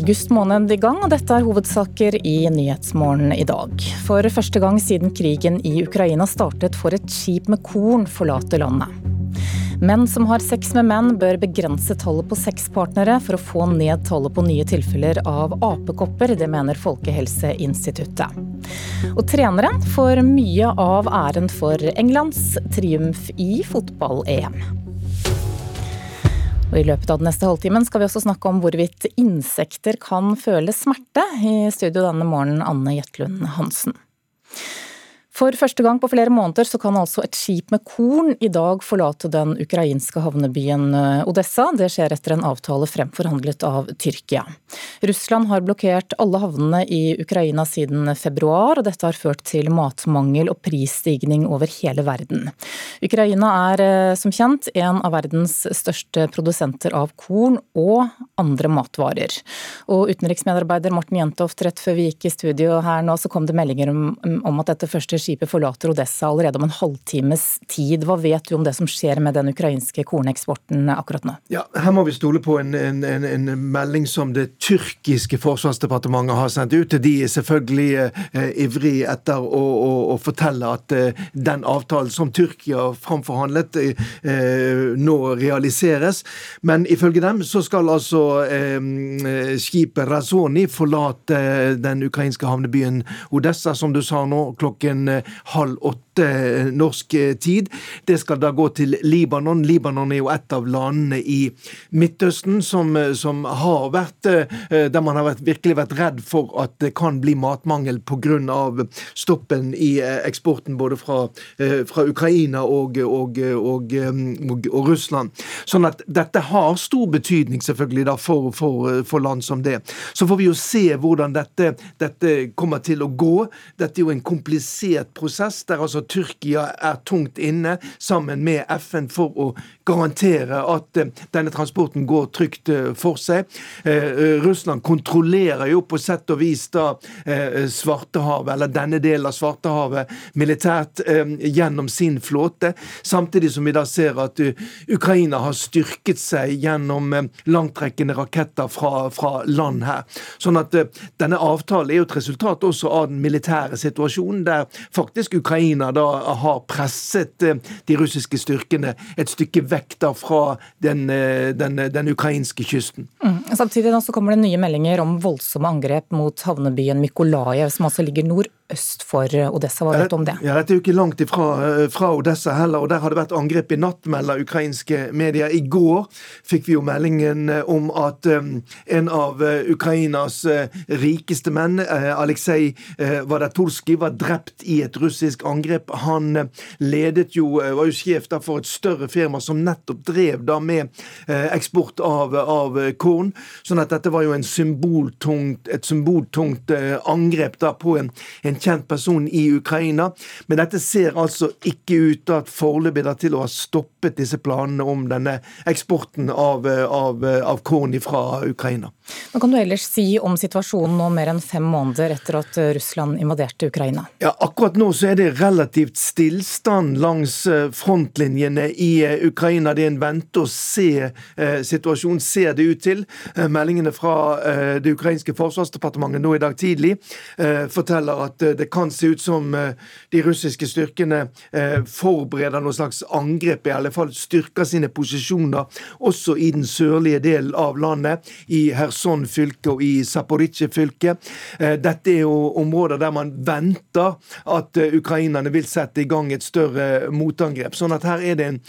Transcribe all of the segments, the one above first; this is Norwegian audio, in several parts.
august måned i gang, og dette er hovedsaker i Nyhetsmorgen i dag. For første gang siden krigen i Ukraina startet, får et skip med korn forlate landet. Menn som har sex med menn, bør begrense tallet på sexpartnere for å få ned tallet på nye tilfeller av apekopper. Det mener Folkehelseinstituttet. Og treneren får mye av æren for Englands triumf i fotball-EM. Og I løpet av den neste halvtimen skal vi også snakke om hvorvidt insekter kan føle smerte. I studio denne morgenen Anne Jetlund Hansen. For første gang på flere måneder så kan altså et skip med korn i dag forlate den ukrainske havnebyen eh, Odessa. Det skjer etter en avtale fremforhandlet av Tyrkia. Russland har blokkert alle havnene i Ukraina siden februar, og dette har ført til matmangel og prisstigning over hele verden. Ukraina er eh, som kjent en av verdens største produsenter av korn og andre matvarer. Og utenriksmedarbeider Morten Jentoft, rett før vi gikk i studio her nå, så kom det meldinger om, om at dette første skipet skipet forlater Odessa allerede om en halvtimes tid. Hva vet du om det som skjer med den ukrainske korneksporten akkurat nå? Ja, Her må vi stole på en, en, en, en melding som det tyrkiske forsvarsdepartementet har sendt ut. De er selvfølgelig eh, ivrig etter å, å, å, fortelle at eh, den avtalen som Tyrkia framforhandlet, eh, nå realiseres. Men ifølge dem så skal altså eh, skipet Razoni forlate den ukrainske havnebyen Odessa, som du sa nå, klokken halv åtte norsk tid. Det skal da gå til Libanon. Libanon er jo et av landene i Midtøsten som, som har vært eh, Der man har vært, virkelig vært redd for at det kan bli matmangel pga. stoppen i eh, eksporten både fra, eh, fra Ukraina og, og, og, og, Russland. Sånn at dette har stor betydning selvfølgelig da for, for, for, land som det. Så får vi jo se hvordan dette, dette kommer til å gå. Dette er jo en komplisert prosess der altså Tyrkia er tungt inne sammen med FN for å garantere at eh, denne transporten går trygt eh, for seg. Eh, Russland kontrollerer jo på sett og vis da Svartehavet, eller denne delen av Svartehavet, militært gjennom sin flåte. Samtidig som vi da ser at Ukraina har styrket seg gjennom langtrekkende raketter fra, fra land her. Sånn at denne avtalen er jo et resultat også av den militære situasjonen, der faktisk Ukraina da har presset de russiske styrkene et stykke vekk vekk fra den, eh, den, den, ukrainske kysten. Mm. Samtidig så kommer det nye meldinger om voldsomme angrep mot havnebyen Mykolajev, som altså ligger nordøst for Odessa. Hva vet du om det? Ja, Dette er jo ikke langt ifra eh, fra Odessa heller. og Der har det vært angrep i natt, melder ukrainske medier. I går fikk vi jo meldingen eh, om at en av Ukrainas rikeste menn, Aleksej Vadaturskij, var drept i et russisk angrep. Han ledet jo, var jo sjef for et større firma som nettopp drev da med eksport av, av korn. sånn at dette var jo en symboltungt, et symboltungt angrep da på en, en kjent person i Ukraina. Men dette ser altså ikke ut da foreløpig til å ha stoppet disse planene om denne eksporten av, av, av korn fra Ukraina. Hva kan du ellers si om situasjonen nå mer enn fem måneder etter at Russland invaderte Ukraina? Ja, Akkurat nå så er det relativt stillstand langs eh, frontlinjene i eh, Ukraina. Det er en vente-og-se-situasjon, eh, ser det ut til. Meldingene fra det ukrainske forsvarsdepartementet nå i dag tidlig forteller at det kan se ut som de russiske styrkene forbereder noe slags angrep, i alle fall styrker sine posisjoner, også i den sørlige delen av landet. i Kherson fylke og i Zaporizjzja fylke. Eh, dette er jo områder der man venter at eh, ukrainerne vil sette i gang et større motangrep. Sånn at her er det en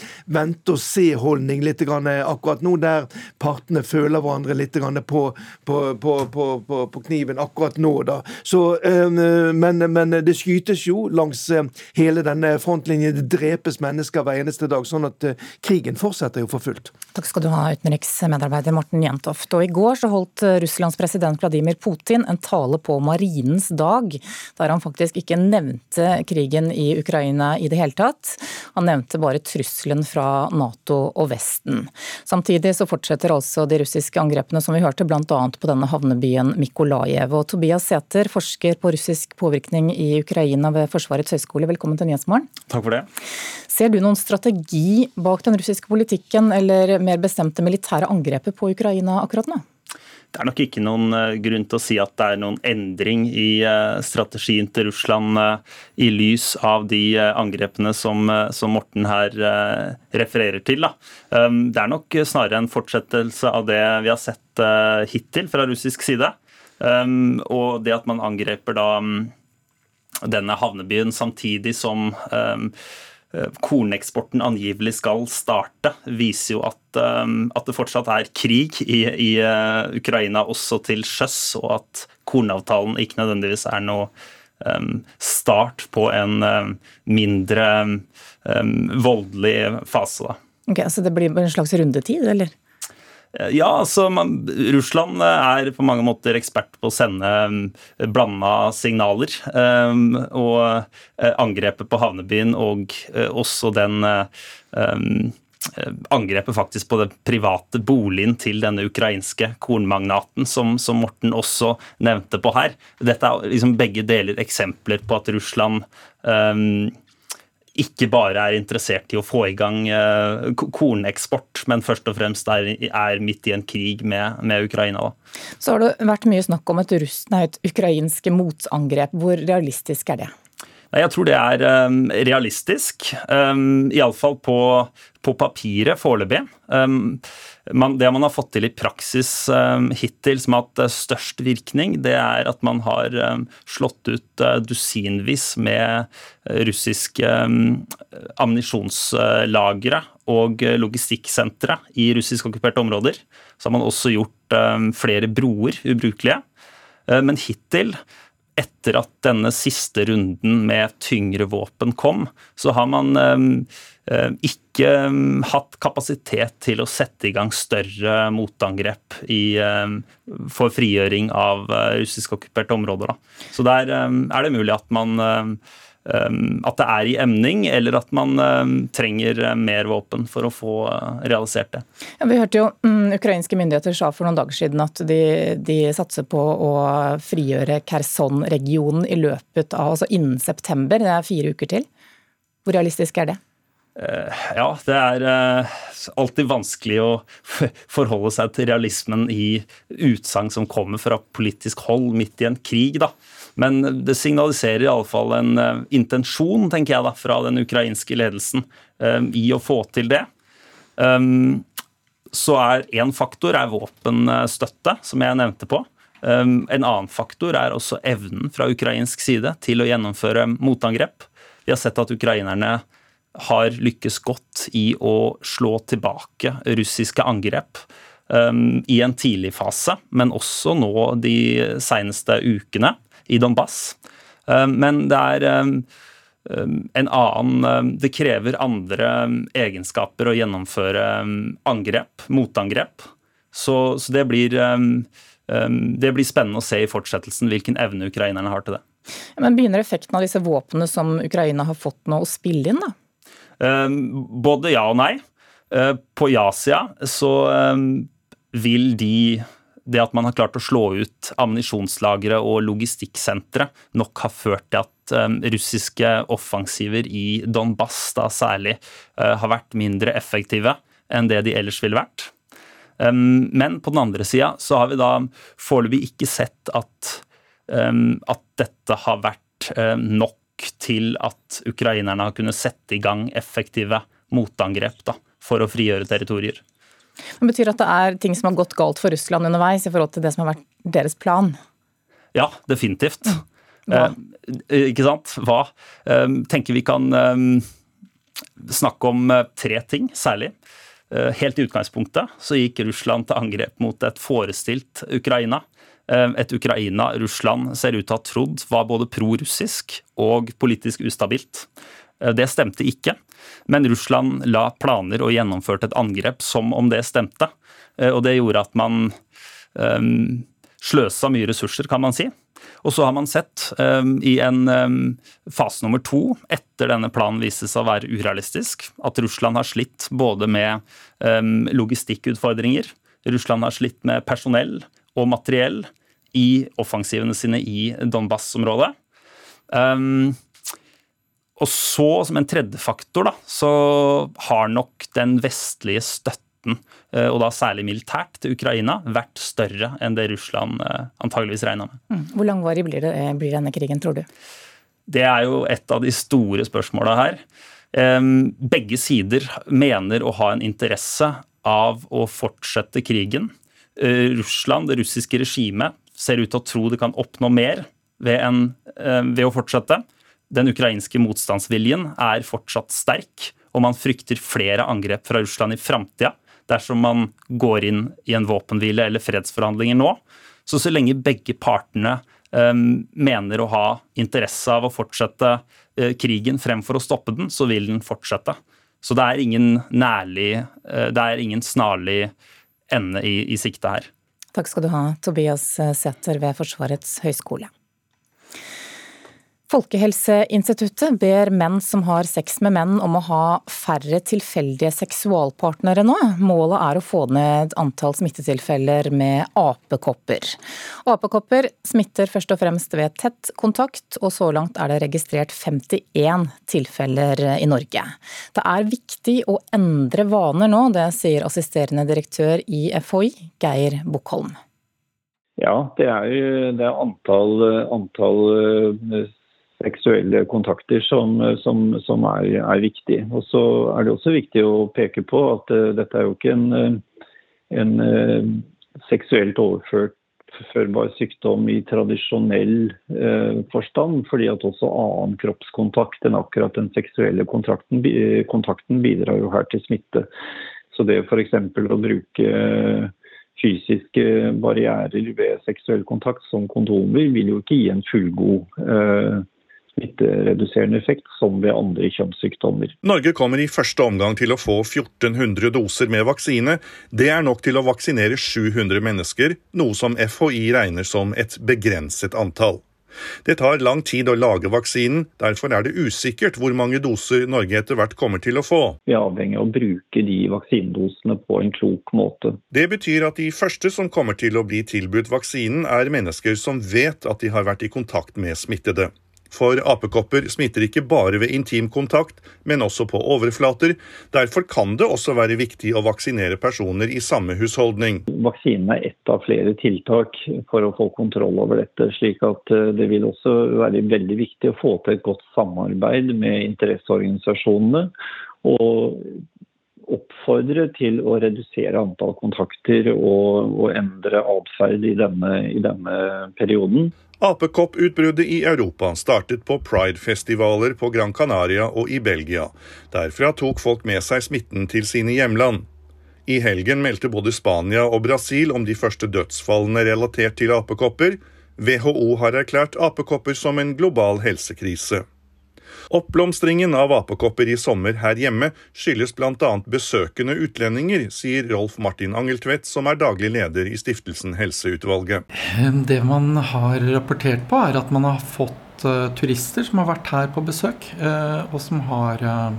vente-og-se-holdning litt akkurat nå, der partene føler hverandre litt på, på, på, på, kniven akkurat nå. da. Så, eh, men, men, det skytes jo langs hele denne frontlinjen. Det drepes mennesker hver eneste dag. Sånn at krigen fortsetter jo for fullt. Takk skal du ha, utenriksmedarbeider Morten Jentoft. Og I går så holdt Russlands president Vladimir Putin en tale på Marinens dag, der han faktisk ikke nevnte krigen i Ukraina i det hele tatt. Han nevnte bare trusselen fra Nato og Vesten. Samtidig så fortsetter altså de russiske angrepene, som vi hørte, bl.a. på denne havnebyen Mikolajev. Og Tobias Sæther, forsker på russisk påvirkning i Ukraina ved Forsvarets høgskole, velkommen til Nyhetsmorgen. Takk for det. Ser du noen strategi bak den russiske politikken, eller mer bestemte militære angrepet på Ukraina akkurat nå? Det er nok ikke noen eh, grunn til å si at det er noen endring i eh, strategien til Russland i lys av de angrepene som, som Morten her refererer til. Da. Um, det er nok snarere en fortsettelse av det vi har sett hittil fra russisk side. Um, og det at man angreper da mm, denne havnebyen samtidig som Eh, korneksporten angivelig skal starte, viser jo at, eh, at det fortsatt er krig i, i, eh, Ukraina også til sjøs, og at kornavtalen ikke nødvendigvis er noe start på en mindre voldelig fase. Da. Ok, Så det blir en slags rundetid, eller? Eh, ja, altså man, Russland eh, er på mange måter ekspert på å sende um, blanda signaler. Um, og uh, angrepet på havnebyen og uh, også den um, Angrepet faktisk på den private boligen til denne ukrainske kornmagnaten, som, som Morten også nevnte på her. Dette er liksom begge deler eksempler på at Russland um, ikke bare er interessert i å få i gang uh, korneksport, men først og fremst er, er midt i en krig med, med Ukraina. Da. Så har det vært mye snakk om et, russ, nei, et ukrainsk motangrep. Hvor realistisk er det? Nei, Jeg tror det er um, realistisk. Um, Iallfall på, på papiret foreløpig. Um, man, det man har fått til i praksis um, hittil som har hatt størst virkning, det er at man har um, slått ut uh, dusinvis med russiske um, ammunisjonslagre og logistikksentre i russisk okkuperte områder. Så har man også gjort flere broer ubrukelige. Men hittil etter at denne siste runden med tyngre våpen kom, så har man um, ikke um, hatt kapasitet til å sette i gang større motangrep i, for frigjøring av uh, russisk okkuperte områder. Da. Så der er det mulig at man at det er i emning, eller at man trenger mer våpen for å få uh, realisert det. Ja, vi hørte jo um, Ukrainske myndigheter sa for noen dager siden at de, de satser på å frigjøre Kherson-regionen i løpet av, altså innen september. Det er fire uker til. Hvor realistisk er det? Eh, ja, det er eh, alltid vanskelig å forholde seg til realismen i utsagn som kommer fra politisk hold midt i en krig, da. Men det signaliserer iallfall en eh, intensjon, tenker jeg, da, fra den ukrainske ledelsen i å få til det. Så er én faktor er våpenstøtte, som jeg nevnte på. En annen faktor er også evnen fra ukrainsk side til å gjennomføre motangrep. Vi har sett at ukrainerne har lykkes godt i å slå tilbake russiske angrep um, i en tidlig fase, men også nå de seneste ukene i Donbass. Um, men det er um, en annen Det krever andre egenskaper å gjennomføre angrep, motangrep. Så, så det, blir, det blir spennende å se i fortsettelsen hvilken evne ukrainerne har til det. Men Begynner effekten av disse våpnene som Ukraina har fått nå å spille inn? da? Både ja og nei. Eh, på ja-sida så vil de det at man har klart å slå ut ammunisjonslagre og logistikksentre, nok har ført til at um, russiske offensiver i Donbass da særlig uh, har vært mindre effektive enn det de ellers ville vært. Men på den andre sida så har vi da foreløpig ikke sett at, at dette har vært uh, nok til at ukrainerne har kunnet sette i gang effektive motangrep da, for å frigjøre territorier. Det betyr at det er ting som har gått galt for Russland underveis i forhold til det som har vært deres plan? Ja, definitivt. Hva? Eh, ikke sant? Hva? Eh, tenker vi kan eh, snakke om eh, tre ting særlig. Eh, helt i utgangspunktet så gikk Russland til angrep mot et forestilt Ukraina. Eh, et Ukraina Russland ser ut til å ha trodd var både pro-russisk og politisk ustabilt. Eh, det stemte ikke, men Russland la planer og gjennomførte et angrep som om det stemte. Eh, og det gjorde at man um, sløsa mye ressurser, kan man si. Og så har man sett um, i en um, fase nummer to, etter denne planen viste seg å være urealistisk, at Russland har slitt både med logistikkutfordringer, Russland har slitt med personell og materiell i offensivene sine i Donbass-området. Um, og så, som en tredje faktor, da, så har nok den vestlige støtten eh, og da særlig militært, til Ukraina vært større enn det Russland eh, antageligvis regna med. Mm. Hvor langvarig blir, det, blir denne krigen, tror du? Det er jo et av de store spørsmåla her. Begge sider mener å ha en interesse av å fortsette krigen. Russland, det russiske regimet, ser ut til å tro det kan oppnå mer ved, en, ved å fortsette. Den ukrainske motstandsviljen er fortsatt sterk og man frykter flere angrep fra Russland i framtida dersom man går inn i en våpenhvile eller fredsforhandlinger nå. Så så lenge begge partene um, mener å ha interesse av å fortsette uh, krigen fremfor å stoppe den, så vil den fortsette. Så det er ingen nærlig uh, Det er ingen snarlig ende i, i sikte her. Takk skal du ha, Tobias Sæther ved Forsvarets høgskole. Folkehelseinstituttet ber menn som har sex med menn om å ha færre tilfeldige seksualpartnere nå. Målet er å få ned antall smittetilfeller med apekopper. Apekopper smitter først og fremst ved tett kontakt, og så langt er det registrert 51 tilfeller i Norge. Det er viktig å endre vaner nå, det sier assisterende direktør i FHI, Geir Bukkholm. Ja, det er jo det er antall, antall seksuelle kontakter som, som, som er, er, viktig. Og så er det også viktig å peke på at uh, dette er jo ikke en, eh, en uh, seksuelt overførbar sykdom i tradisjonell uh, forstand, fordi at også annen kroppskontakt enn akkurat den seksuelle kontakten, kontakten bidrar jo her til smitte. Så det f.eks. å bruke fysiske barrierer ved seksuell kontakt som kondomer vil jo ikke gi en fullgod eh, smittereduserende effekt som ved andre kjønnssykdommer. Norge kommer i første omgang til å få 1400 doser med vaksine. Det er nok til å vaksinere 700 mennesker, noe som FHI regner som et begrenset antall. Det tar lang tid å lage vaksinen, derfor er det usikkert hvor mange doser Norge etter hvert kommer til å få. Vi er avhengig av å bruke de vaksinedosene på en klok måte. Det betyr at de første som kommer til å bli tilbudt vaksinen, er mennesker som vet at de har vært i kontakt med smittede. For apekopper smitter ikke bare ved intim kontakt, men også på overflater. Derfor kan det også være viktig å vaksinere personer i samme husholdning. Vaksinen er ett av flere tiltak for å få kontroll over dette. slik at eh, Det vil også være veldig viktig å få til et godt samarbeid med interesseorganisasjonene. Og oppfordre til å redusere antall kontakter og, og endre atferd i, i denne perioden. Apekopputbruddet i Europa startet på pridefestivaler på Gran Canaria og i Belgia. Derfra tok folk med seg smitten til sine hjemland. I helgen meldte både Spania og Brasil om de første dødsfallene relatert til apekopper. WHO har erklært apekopper som en global helsekrise. Oppblomstringen av apekopper i sommer her hjemme skyldes bl.a. besøkende utlendinger, sier Rolf Martin Angeltvedt, som er daglig leder i stiftelsen Helseutvalget. Det man har rapportert på, er at man har fått uh, turister som har vært her på besøk, uh, og som har uh,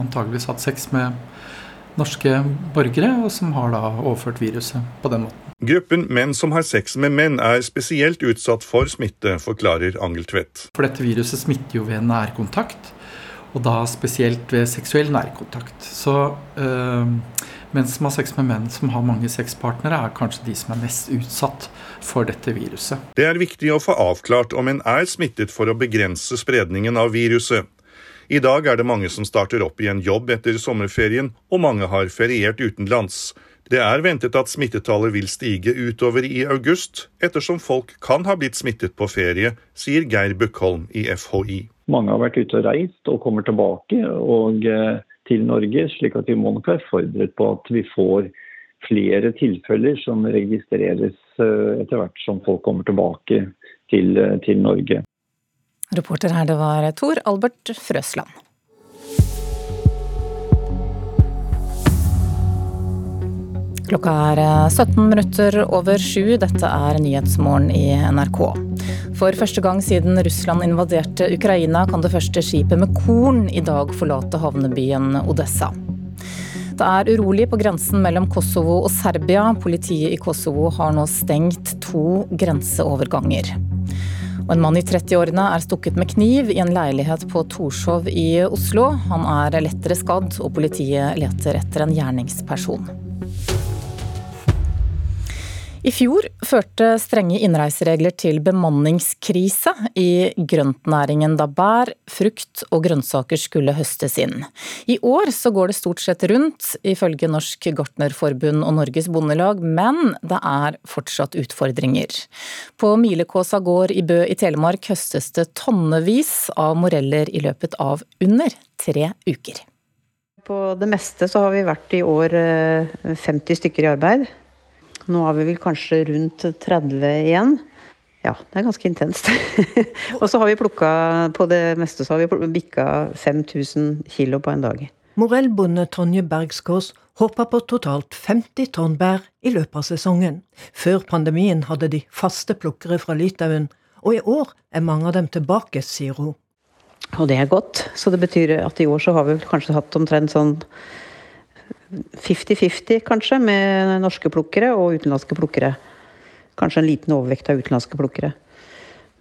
antageligvis hatt sex med norske borgere, og som har da overført viruset på den måten. Gruppen menn som har sex med menn er spesielt utsatt for smitte, forklarer Angeltvedt. For dette viruset smitter jo ved nærkontakt, og da spesielt ved seksuell nærkontakt. Så øh, menn som har sex med menn som har mange sexpartnere, er kanskje de som er mest utsatt for dette viruset. Det er viktig å få avklart om en er smittet for å begrense spredningen av viruset. I dag er det mange som starter opp i en jobb etter sommerferien, og mange har feriert utenlands. Det er ventet at smittetallet vil stige utover i august, ettersom folk kan ha blitt smittet på ferie, sier Geir Bøkholm i FHI. Mange har vært ute og reist og kommer tilbake og, eh, til Norge, slik at vi må nok være forberedt på at vi får flere tilfeller som registreres eh, etter hvert som folk kommer tilbake til, eh, til Norge. Reporter her, det var Tor Albert Frøsland. Klokka er 17 eh, minutter over sju. Dette er Nyhetsmorgen i NRK. For første gang siden Russland invaderte Ukraina, kan det første skipet med korn i dag forlate havnebyen Odessa. Det er urolig på grensen mellom Kosovo og Serbia. Politiet i Kosovo har nå stengt to grenseoverganger. Og en mann i 30-årene er stukket med kniv i en leilighet på Torshov i Oslo. Han er lettere skadd, og politiet leter etter en gjerningsperson. I fjor førte strenge innreiseregler til bemanningskrise i grøntnæringen da bær, frukt og grønnsaker skulle høstes inn. I år så går det stort sett rundt, ifølge Norsk gartnerforbund og Norges Bondelag, men det er fortsatt utfordringer. På Milekåsa gård i Bø i Telemark høstes det tonnevis av moreller i løpet av under tre uker. På det meste så har vi vært i år 50 eh, stykker i arbeid. Nå har vi vel kanskje rundt 30 igjen. Ja, det er ganske intenst. og så har vi plukka på det meste så har vi bikka 5000 kilo på en dag. Morellbonde Tonje Bergskås håper på totalt 50 tonn bær i løpet av sesongen. Før pandemien hadde de faste plukkere fra Litauen, og i år er mange av dem tilbake, sier hun. Og det er godt. Så det betyr at i år så har vi kanskje hatt omtrent sånn 50-50 kanskje, med norske plukkere og utenlandske plukkere. Kanskje en liten overvekt av utenlandske plukkere.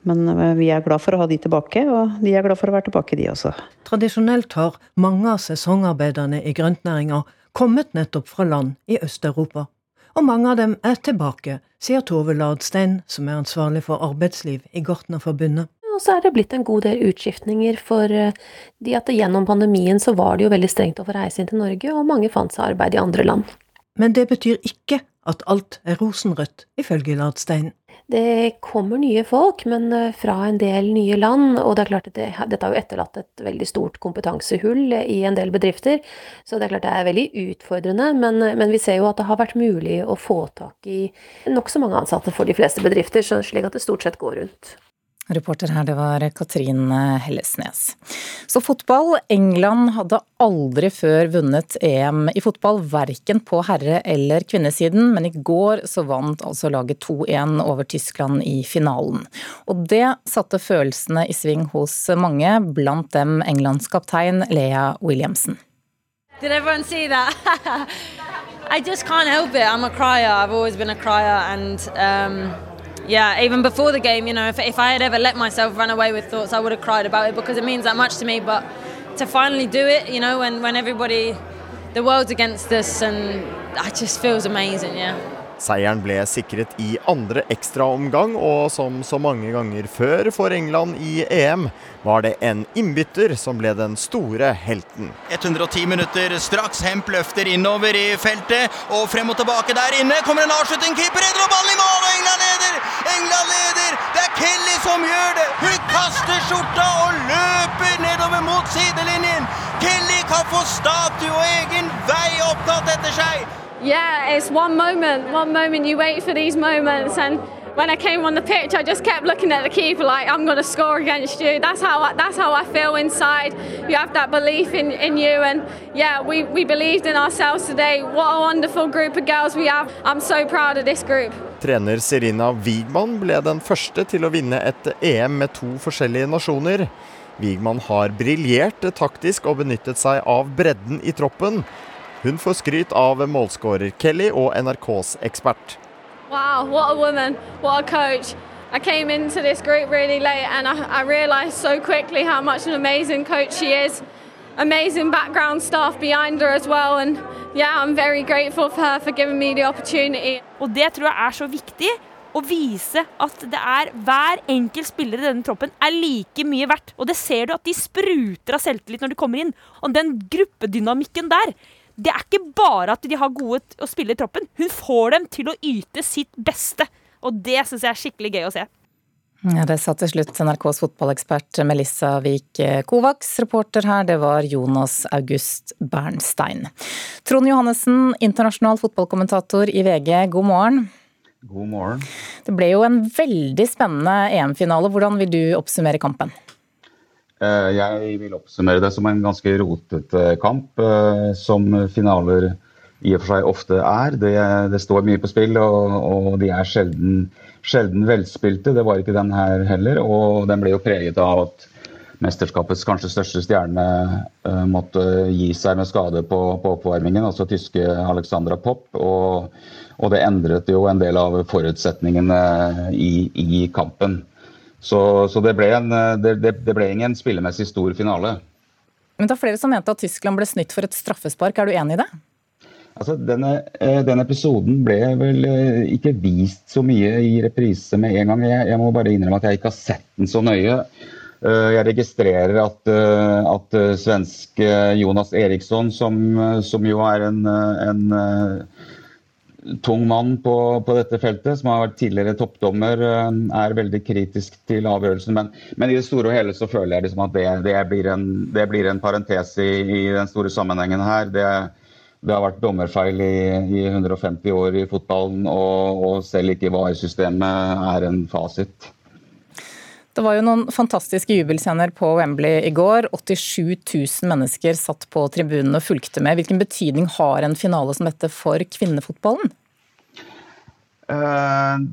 Men eh, vi er glad for å ha de tilbake, og de er glad for å være tilbake, de også. Tradisjonelt har mange av sesongarbeiderne i grøntnæringa kommet nettopp fra land i Øst-Europa. Og mange av dem er tilbake, sier Tove Ladstein, som er ansvarlig for arbeidsliv i Gartnerforbundet. Og så er det blitt en god del utskiftninger, for eh, de at gjennom pandemien så var det jo veldig strengt å få reise inn til Norge, og mange fant seg arbeid i andre land. Men det betyr ikke at alt er rosenrødt, ifølge Ladstein. Det kommer nye folk, men eh, fra en del nye land. Og det er klart at det, dette har jo etterlatt et veldig stort kompetansehull i en del bedrifter. Så det er klart det er veldig utfordrende, men, men vi ser jo at det har vært mulig å få tak i nokså mange ansatte for de fleste bedrifter, slik at det stort sett går rundt. Reporter her, det var Katrin Hellesnes. Så fotball. England hadde aldri før vunnet EM i fotball, verken på herre- eller kvinnesiden, men i går så vant altså laget 2-1 over Tyskland i finalen. Og det satte følelsene i sving hos mange, blant dem Englands kaptein Lea Williamson. Did everyone see that? I just can't help it. I'm a crier. I've always been a crier and um yeah, even before the game, you know, if, if I had ever let myself run away with thoughts, I would have cried about it because it means that much to me. But to finally do it, you know, when, when everybody, the world's against us, and it just feels amazing, yeah. Seieren ble sikret i andre ekstraomgang, og som så mange ganger før for England i EM, var det en innbytter som ble den store helten. 110 minutter, straks Hemp løfter innover i feltet, og frem og tilbake der inne kommer en avslutning. Keeper redder ballen i mål, og England leder! England leder! Det er Kelly som gjør det! Hun kaster skjorta og løper nedover mot sidelinjen! Kelly kan få statue og egen vei opptatt etter seg! Yeah, it's one moment, one moment. You wait for these moments, and when I came on the pitch, I just kept looking at the keeper like I'm going to score against you. That's how I, that's how I feel inside. You have that belief in, in you, and yeah, we, we believed in ourselves today. What a wonderful group of girls we have. I'm so proud of this group. Trener Serina Wigman ble den første til å vinne et EM med to forskjellige nasjoner. Wigman har briljert taktisk og benyttet seg av bredden i troppen. Hun får skryt av målskårer Kelly og NRKs ekspert. Wow, what a woman, what a coach. I came into this group really late and I, I realized so quickly how much an amazing coach she is. Amazing background staff behind her as well and yeah, I'm very grateful for her for giving me the opportunity. Og det tror jeg er så viktig å vise at det er hver enkelt spiller i denne troppen er like mye verdt. Og det ser du at de spruter av selvtillit når de kommer inn. Og den gruppedynamikken der, det er ikke bare at de har gode å spille i troppen. Hun får dem til å yte sitt beste. Og det syns jeg er skikkelig gøy å se. Ja, det sa til slutt NRKs fotballekspert Melissa Wiik Kovacs. Reporter her, det var Jonas August Bernstein. Trond Johannessen, internasjonal fotballkommentator i VG, god morgen. God morgen. Det ble jo en veldig spennende EM-finale. Hvordan vil du oppsummere kampen? Eh, jeg vil oppsummere det som en ganske rotete kamp, eh, som finaler i og for seg ofte er. Det, det står mye på spill, og, og de er sjelden, sjelden, velspilte. Det var ikke den her heller. Og den ble jo preget av at mesterskapets kanskje største stjerne uh, måtte gi seg med skade på, på oppvarmingen, altså tyske Alexandra Popp. Og, og, det endret jo en del av forutsetningene i, i kampen. Så, så det, ble en, det, det, ble ingen spillemessig stor finale. Men det er flere som mente at Tyskland ble snytt for et straffespark. Er du enig i det? Altså, denne, eh, denne, episoden ble vel eh, ikke vist så mye i reprise med en gang. Jeg, jeg, må bare innrømme at jeg ikke har sett den så nøye. Eh, jeg registrerer at, at svenske Jonas Eriksson, som, som jo er en, en tung mann på, på, dette feltet, som har vært tidligere toppdommer, er veldig kritisk til avgjørelsen. Men, men, i det store og hele så føler jeg liksom at det, det, blir en, det, blir en, parentes i, i, den store sammenhengen her. Det, det har vært dommerfeil i, i 150 år i fotballen, og, og selv ikke VAR-systemet er en fasit. Det var jo noen fantastiske jubelscener på Wembley i går. 87 000 mennesker satt på tribunene og fulgte med. Hvilken betydning har en finale som dette for kvinnefotballen? Uh,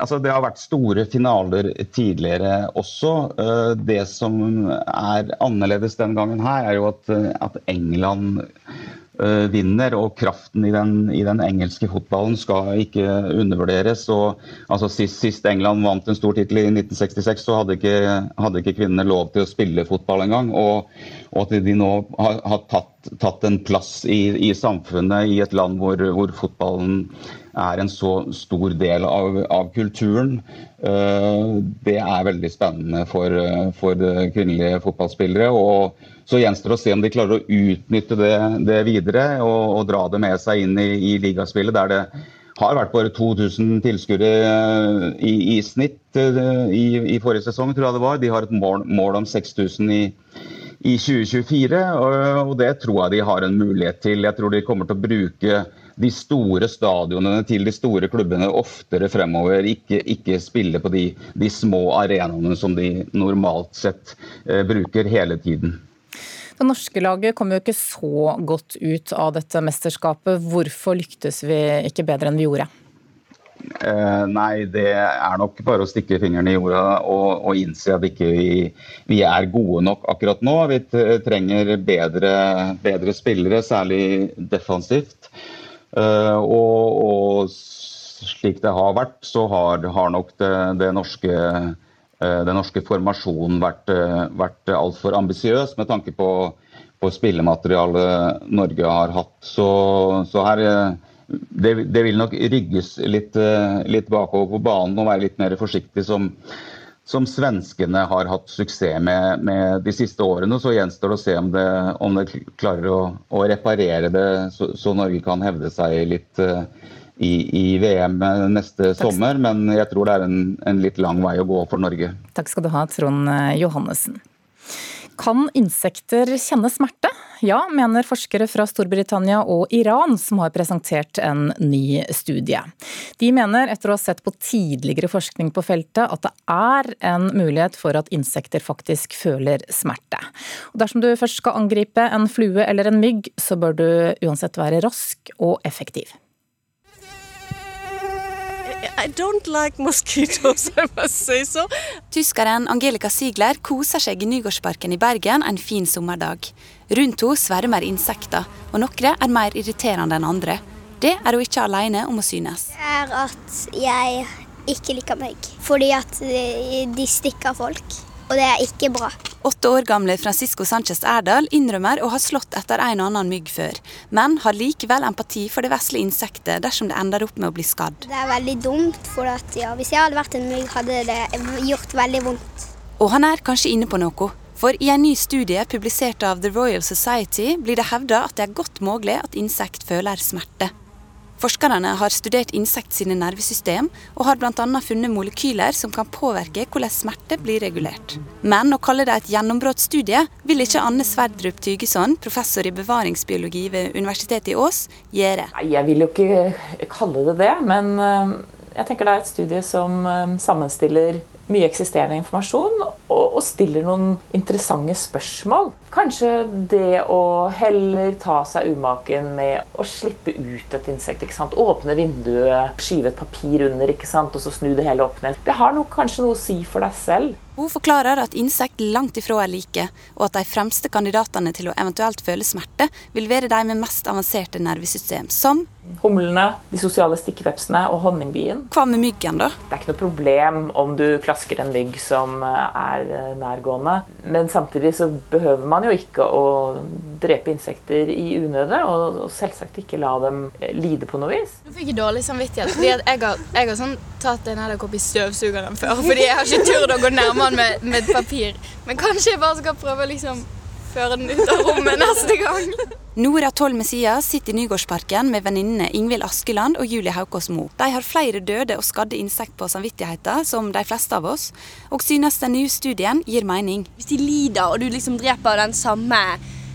altså det har vært store finaler tidligere også. Uh, det som er annerledes den gangen her, er jo at, at England Eh, vinner. Og kraften i den, i den, engelske fotballen skal ikke undervurderes. Og, altså, sist, sist, England vant en stor tittel i 1966, så hadde ikke, hadde ikke kvinnene lov til å spille fotball engang. Og, og at de nå har, har tatt, tatt, en plass i, i, samfunnet i et land hvor, hvor, fotballen er en så stor del av, av kulturen. Uh, det er veldig spennende for, for kvinnelige fotballspillere. og så gjenstår det å se om de klarer å utnytte det, det videre og, og, dra det med seg inn i, i ligaspillet, der det har vært bare 2000 tilskuere eh, i, i, snitt eh, i, i, forrige sesong, tror jeg det var. De har et mål, mål om 6000 i, i 2024, og, og, det tror jeg de har en mulighet til. Jeg tror de kommer til å bruke de store stadionene til de store klubbene oftere fremover. Ikke, ikke spille på de, de små arenaene som de normalt sett eh, bruker hele tiden. Det norske laget kom jo ikke så godt ut av dette mesterskapet. Hvorfor lyktes vi ikke bedre enn vi gjorde? Eh, nei, det er nok bare å stikke fingrene i jorda og, og innse at ikke vi, vi er gode nok akkurat nå. Vi trenger bedre, bedre spillere, særlig defensivt. Eh, og, og, slik det har vært, så har, har nok det, det norske Eh, den norske formasjonen vært, eh, vært altfor ambisiøs med tanke på, på spillematerialet Norge har hatt. Så, så her det, det, vil nok rygges litt, litt, bakover på banen og være litt mer forsiktig som, som svenskene har hatt suksess med, med, de siste årene. Så gjenstår det å se om det, om det klarer å, å, reparere det, så, så, Norge kan hevde seg litt, i, i VM neste Takk. sommer, men jeg tror det er en, en, litt lang vei å gå for Norge. Takk skal du ha, Trond eh, Johannessen. Kan insekter kjenne smerte? Ja, mener forskere fra Storbritannia og Iran, som har presentert en ny studie. De mener, etter å ha sett på tidligere forskning på feltet, at det er en mulighet for at insekter faktisk føler smerte. Og dersom du først skal angripe en flue eller en mygg, så bør du uansett være rask og effektiv. I don't like mosquitoes, I must say so. Tyskeren Angelica Ziegler koser seg i Nygårdsparken i Bergen en fin sommerdag. Rundt henne svermer insekter, og noen er mer irriterende enn andre. Det er hun ikke alene om å synes. Det er at jeg ikke liker meg, fordi at de stikker folk og det er ikke bra. Åtte år gamle Francisco Sanchez Erdal innrømmer å ha slått etter en og annen mygg før, men har likevel empati for det vesle insektet dersom det ender opp med å bli skadd. Det er veldig dumt, for at, ja, hvis jeg hadde vært en mygg, hadde det gjort veldig vondt. Og han er kanskje inne på noe. For i en ny studie publisert av The Royal Society blir det hevda at det er godt mulig at insekt føler smerte. Forskerne har studert insekt sine nervesystem, og har bl.a. funnet molekyler som kan påvirke hvordan smerte blir regulert. Men å kalle det et gjennombruddsstudie vil ikke Anne Sverdrup Tygeson, professor i bevaringsbiologi ved Universitetet i Ås, gjøre. Nei, Jeg vil jo ikke kalle det det, men eh, jeg tenker det er et studie som eh, sammenstiller mye eksisterende informasjon og, og, stiller noen interessante spørsmål. Kanskje det å heller ta seg umaken med å slippe ut et insekt. ikke sant? Åpne vinduet, skyve et papir under ikke sant? og så snu det hele opp ned. Det har nok kanskje noe å si for deg selv. Hun forklarer at insekt langt ifra er like, og at de fremste kandidatene til å eventuelt føle smerte, vil være de med mest avanserte nervesystem, som Humlene, de sosiale stikkvepsene og honningbien. Hva med myggen, da? Det er ikke noe problem om du klasker en mygg som eh, er eh, nærgående. Men samtidig så behøver man jo ikke å drepe insekter i unøde, og selvsagt ikke la dem eh, lide på noe vis. Nå fikk jeg dårlig samvittighet, fordi jeg har, jeg har sånn, tatt en edderkopp i støvsugeren før. Fordi jeg har ikke turt å gå nærmere den med, med papir. Men kanskje jeg bare skal prøve å liksom føre den ut av rommet neste gang. Nora Toll Messias sitter i Nygårdsparken med venninnene Ingvild Askeland og Julie Haukås Mo. De har flere døde og skadde insekt på samvittigheten, som de fleste av oss, og synes den nye studien gir mening. Hvis de lider, og du liksom dreper den samme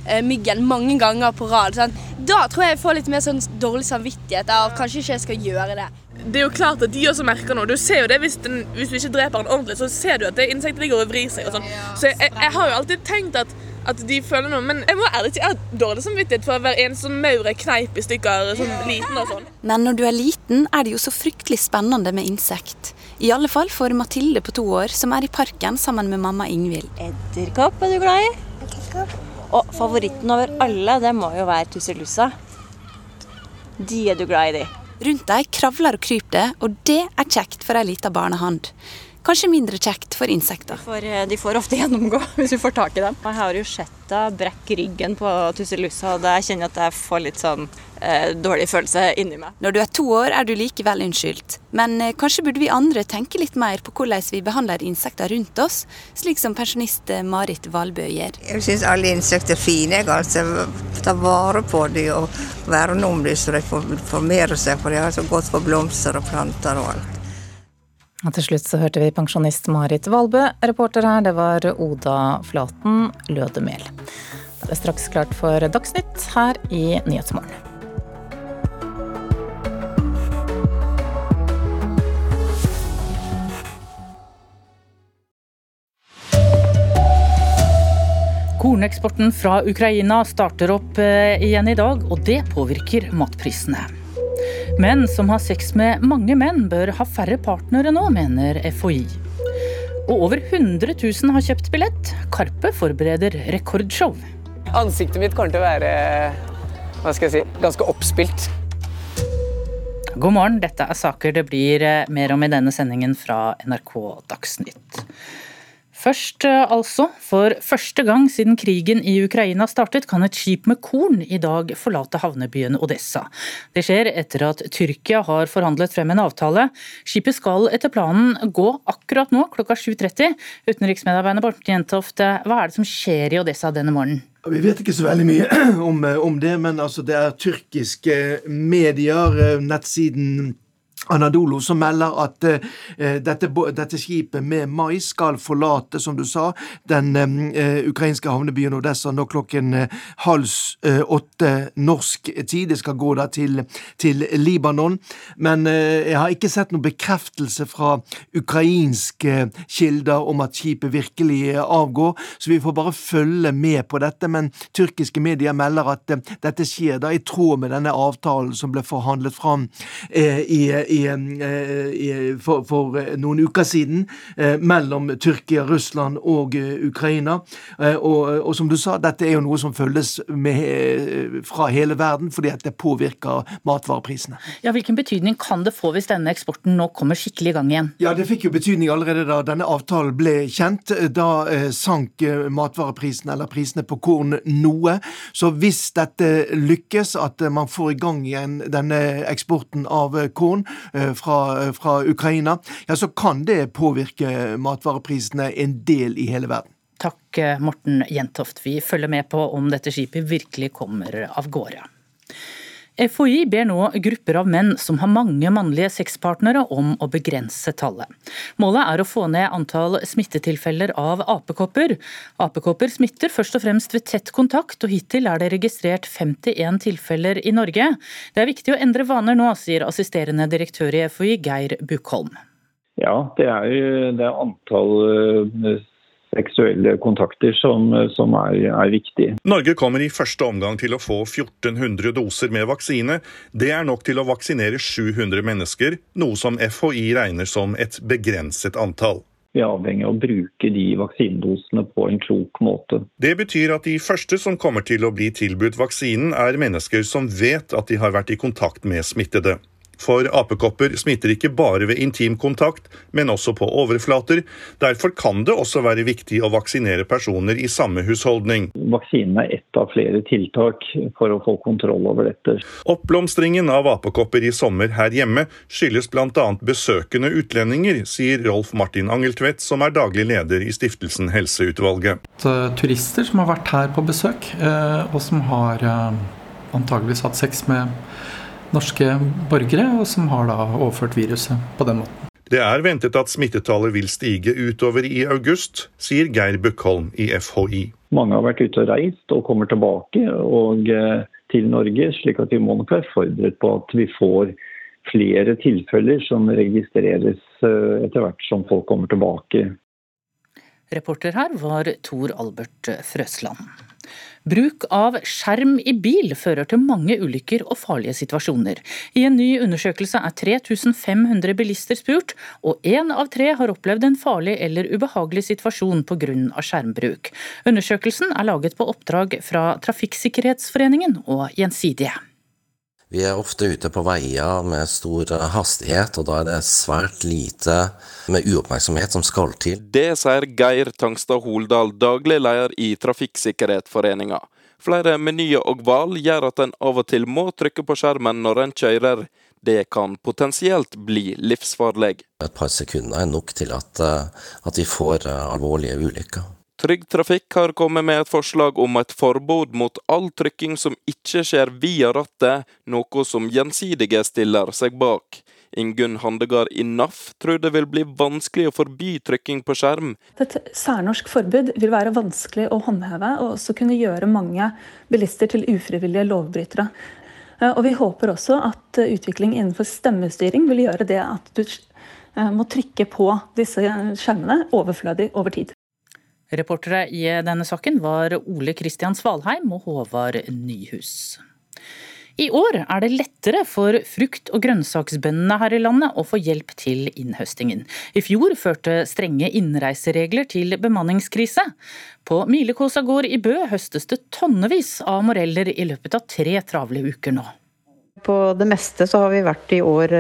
eh, myggen mange ganger på rad, sånn, da tror jeg jeg får litt mer sånn dårlig samvittighet av kanskje ikke jeg skal gjøre det. Det er jo klart at de også merker noe. Du ser jo det hvis, den, hvis du ikke dreper den ordentlig, så ser du at det insektet ligger og vrir seg og sånn. Så jeg, jeg har jo alltid tenkt at at de føler noe. Men jeg må ærlig si jeg har dårlig samvittighet for hver eneste sånn maur jeg kneip i stykker sånn liten og sånn. Men når du er liten, er det jo så fryktelig spennende med insekt. I alle fall for Mathilde på to år, som er i parken sammen med mamma Ingvild. Edderkopp er du glad i? Edderkopp. Og favoritten over alle, det må jo være tusselussa. De er du glad i, de. Rundt dem kravler og kryper det, og det er kjekt for ei lita barnehand. Kanskje mindre kjekt for insekter. Får, eh, de får ofte gjennomgå hvis vi får tak i dem. Jeg har jo sett henne brekke ryggen på tusselussa, og jeg kjenner at jeg får litt sånn eh, dårlig følelse inni meg. Når du er to år er du likevel unnskyldt, men eh, kanskje burde vi andre tenke litt mer på hvordan vi behandler insekter rundt oss, slik som pensjonist eh, Marit Valbø gjør. Jeg syns alle insekter er fine. Jeg altså ta vare på dem og verne om dem så de får formere seg, for de har så godt for blomster og planter og alt. Og til slutt så hørte vi pensjonist Marit Valbø. Reporter her, det var Oda Flaten Lødemel. Det er straks klart for Dagsnytt her i Nyhetsmorgen. Korneksporten fra Ukraina starter opp eh, igjen i dag, og det påvirker matprisene. Menn som har sex med mange menn, bør ha færre partnere nå, mener FHI. Og over 100 000 har kjøpt billett. Karpe forbereder rekordshow. Ansiktet mitt kommer til å være hva skal jeg si, ganske oppspilt. God morgen, dette er saker det blir eh, mer om i denne sendingen fra NRK Dagsnytt. Først eh, altså. For første gang siden krigen i Ukraina startet, kan et skip med korn i dag forlate havnebyen Odessa. Det skjer etter at Tyrkia har forhandlet frem en avtale. Skipet skal etter planen gå akkurat nå klokka 7.30. Utenriksmedarbeider Borten Jentofte, hva er det som skjer i Odessa denne morgenen? Vi vet ikke så veldig mye om, om det, men altså det er tyrkiske medier, nettsiden Anadolo som melder at eh, dette, dette, skipet med mais skal forlate, som du sa, den eh, ukrainske havnebyen Odessa nå klokken eh, halv åtte norsk tid. Det skal gå da til, til Libanon. Men jeg har ikke sett noen bekreftelse fra ukrainske kilder om at skipet virkelig avgår, så vi får bare følge med på dette. Men tyrkiske medier melder at dette skjer da i tråd med denne avtalen som ble forhandlet fram i, i i, for, for, noen uker siden eh, mellom Tyrkia, Russland og eh, Ukraina. Eh, og, og, som du sa, dette er jo noe som følges med, fra hele verden, fordi at det påvirker matvareprisene. Ja, Hvilken betydning kan det få hvis denne eksporten nå kommer skikkelig i gang igjen? Ja, Det fikk jo betydning allerede da denne avtalen ble kjent. Da eh, sank matvareprisene, eller prisene på korn, noe. Så hvis dette lykkes, at man får i gang igjen denne eksporten av korn, Eh, fra, eh, fra Ukraina, ja, så kan det påvirke matvareprisene en del i hele verden. Takk, eh, Morten Jentoft. Vi følger med på om dette skipet virkelig kommer av gårde. FHI ber nå grupper av menn som har mange mannlige sexpartnere om å begrense tallet. Målet er å få ned antall smittetilfeller av apekopper. Apekopper smitter først og fremst ved tett kontakt, og hittil er det registrert 51 tilfeller i Norge. Det er viktig å endre vaner nå, sier assisterende direktør i FHI Geir Bukholm. Ja, det er jo det antall eh, seksuelle kontakter som, som er, er, viktig. Norge kommer i første omgang til å få 1400 doser med vaksine. Det er nok til å vaksinere 700 mennesker, noe som FHI regner som et begrenset antall. Vi er avhengig av å bruke de vaksinedosene på en klok måte. Det betyr at de første som kommer til å bli tilbudt vaksinen, er mennesker som vet at de har vært i kontakt med smittede. For apekopper smitter ikke bare ved intim kontakt, men også på overflater. Derfor kan det også være viktig å vaksinere personer i samme husholdning. Vaksinen er ett av flere tiltak for å få kontroll over dette. Oppblomstringen av apekopper i sommer her hjemme skyldes bl.a. besøkende utlendinger, sier Rolf Martin Angeltvedt, som er daglig leder i stiftelsen Helseutvalget. Turister som har vært her på besøk, eh, og som har eh, antageligvis hatt sex med norske borgere, og som har da overført viruset på den måten. Det er ventet at smittetallet vil stige utover i august, sier Geir Bukkholm i FHI. Mange har vært ute og reist og kommer tilbake og eh, til Norge, slik at vi må nok være forberedt på at vi får flere tilfeller som registreres eh, etter hvert som folk kommer tilbake. Reporter her var Tor Albert Frøsland. Bruk av skjerm i bil fører til mange ulykker og farlige situasjoner. I en ny undersøkelse er 3500 bilister spurt, og én av tre har opplevd en farlig eller ubehagelig situasjon pga. skjermbruk. Undersøkelsen er laget på oppdrag fra Trafikksikkerhetsforeningen og Gjensidige. Vi er ofte ute på veier med stor hastighet, og da er det svært lite med uoppmerksomhet som skal til. Det sier Geir Tangstad Holdal, daglig leder i Trafikksikkerhetsforeninga. Flere menyer og valg gjør at en av og til må trykke på skjermen når en kjører. Det kan potensielt bli livsfarlig. Et par sekunder er nok til at, at vi får alvorlige ulykker. Trygg Trafikk har kommet med et forslag om et forbud mot all trykking som ikke skjer via rattet, noe som Gjensidige stiller seg bak. Ingunn Handegard i NAF tror det vil bli vanskelig å forby trykking på skjerm. Et særnorsk forbud vil være vanskelig å håndheve, og også kunne gjøre mange bilister til ufrivillige lovbrytere. Og Vi håper også at utvikling innenfor stemmestyring vil gjøre det at du må trykke på disse skjermene overflødig over tid. Reportere i denne saken var Ole Kristian Svalheim og Håvard Nyhus. I år er det lettere for frukt- og grønnsaksbøndene her i landet å få hjelp til innhøstingen. I fjor førte strenge innreiseregler til bemanningskrise. På Milekåsa gård i Bø høstes det tonnevis av moreller i løpet av tre travle uker nå. På det meste så har vi vært i år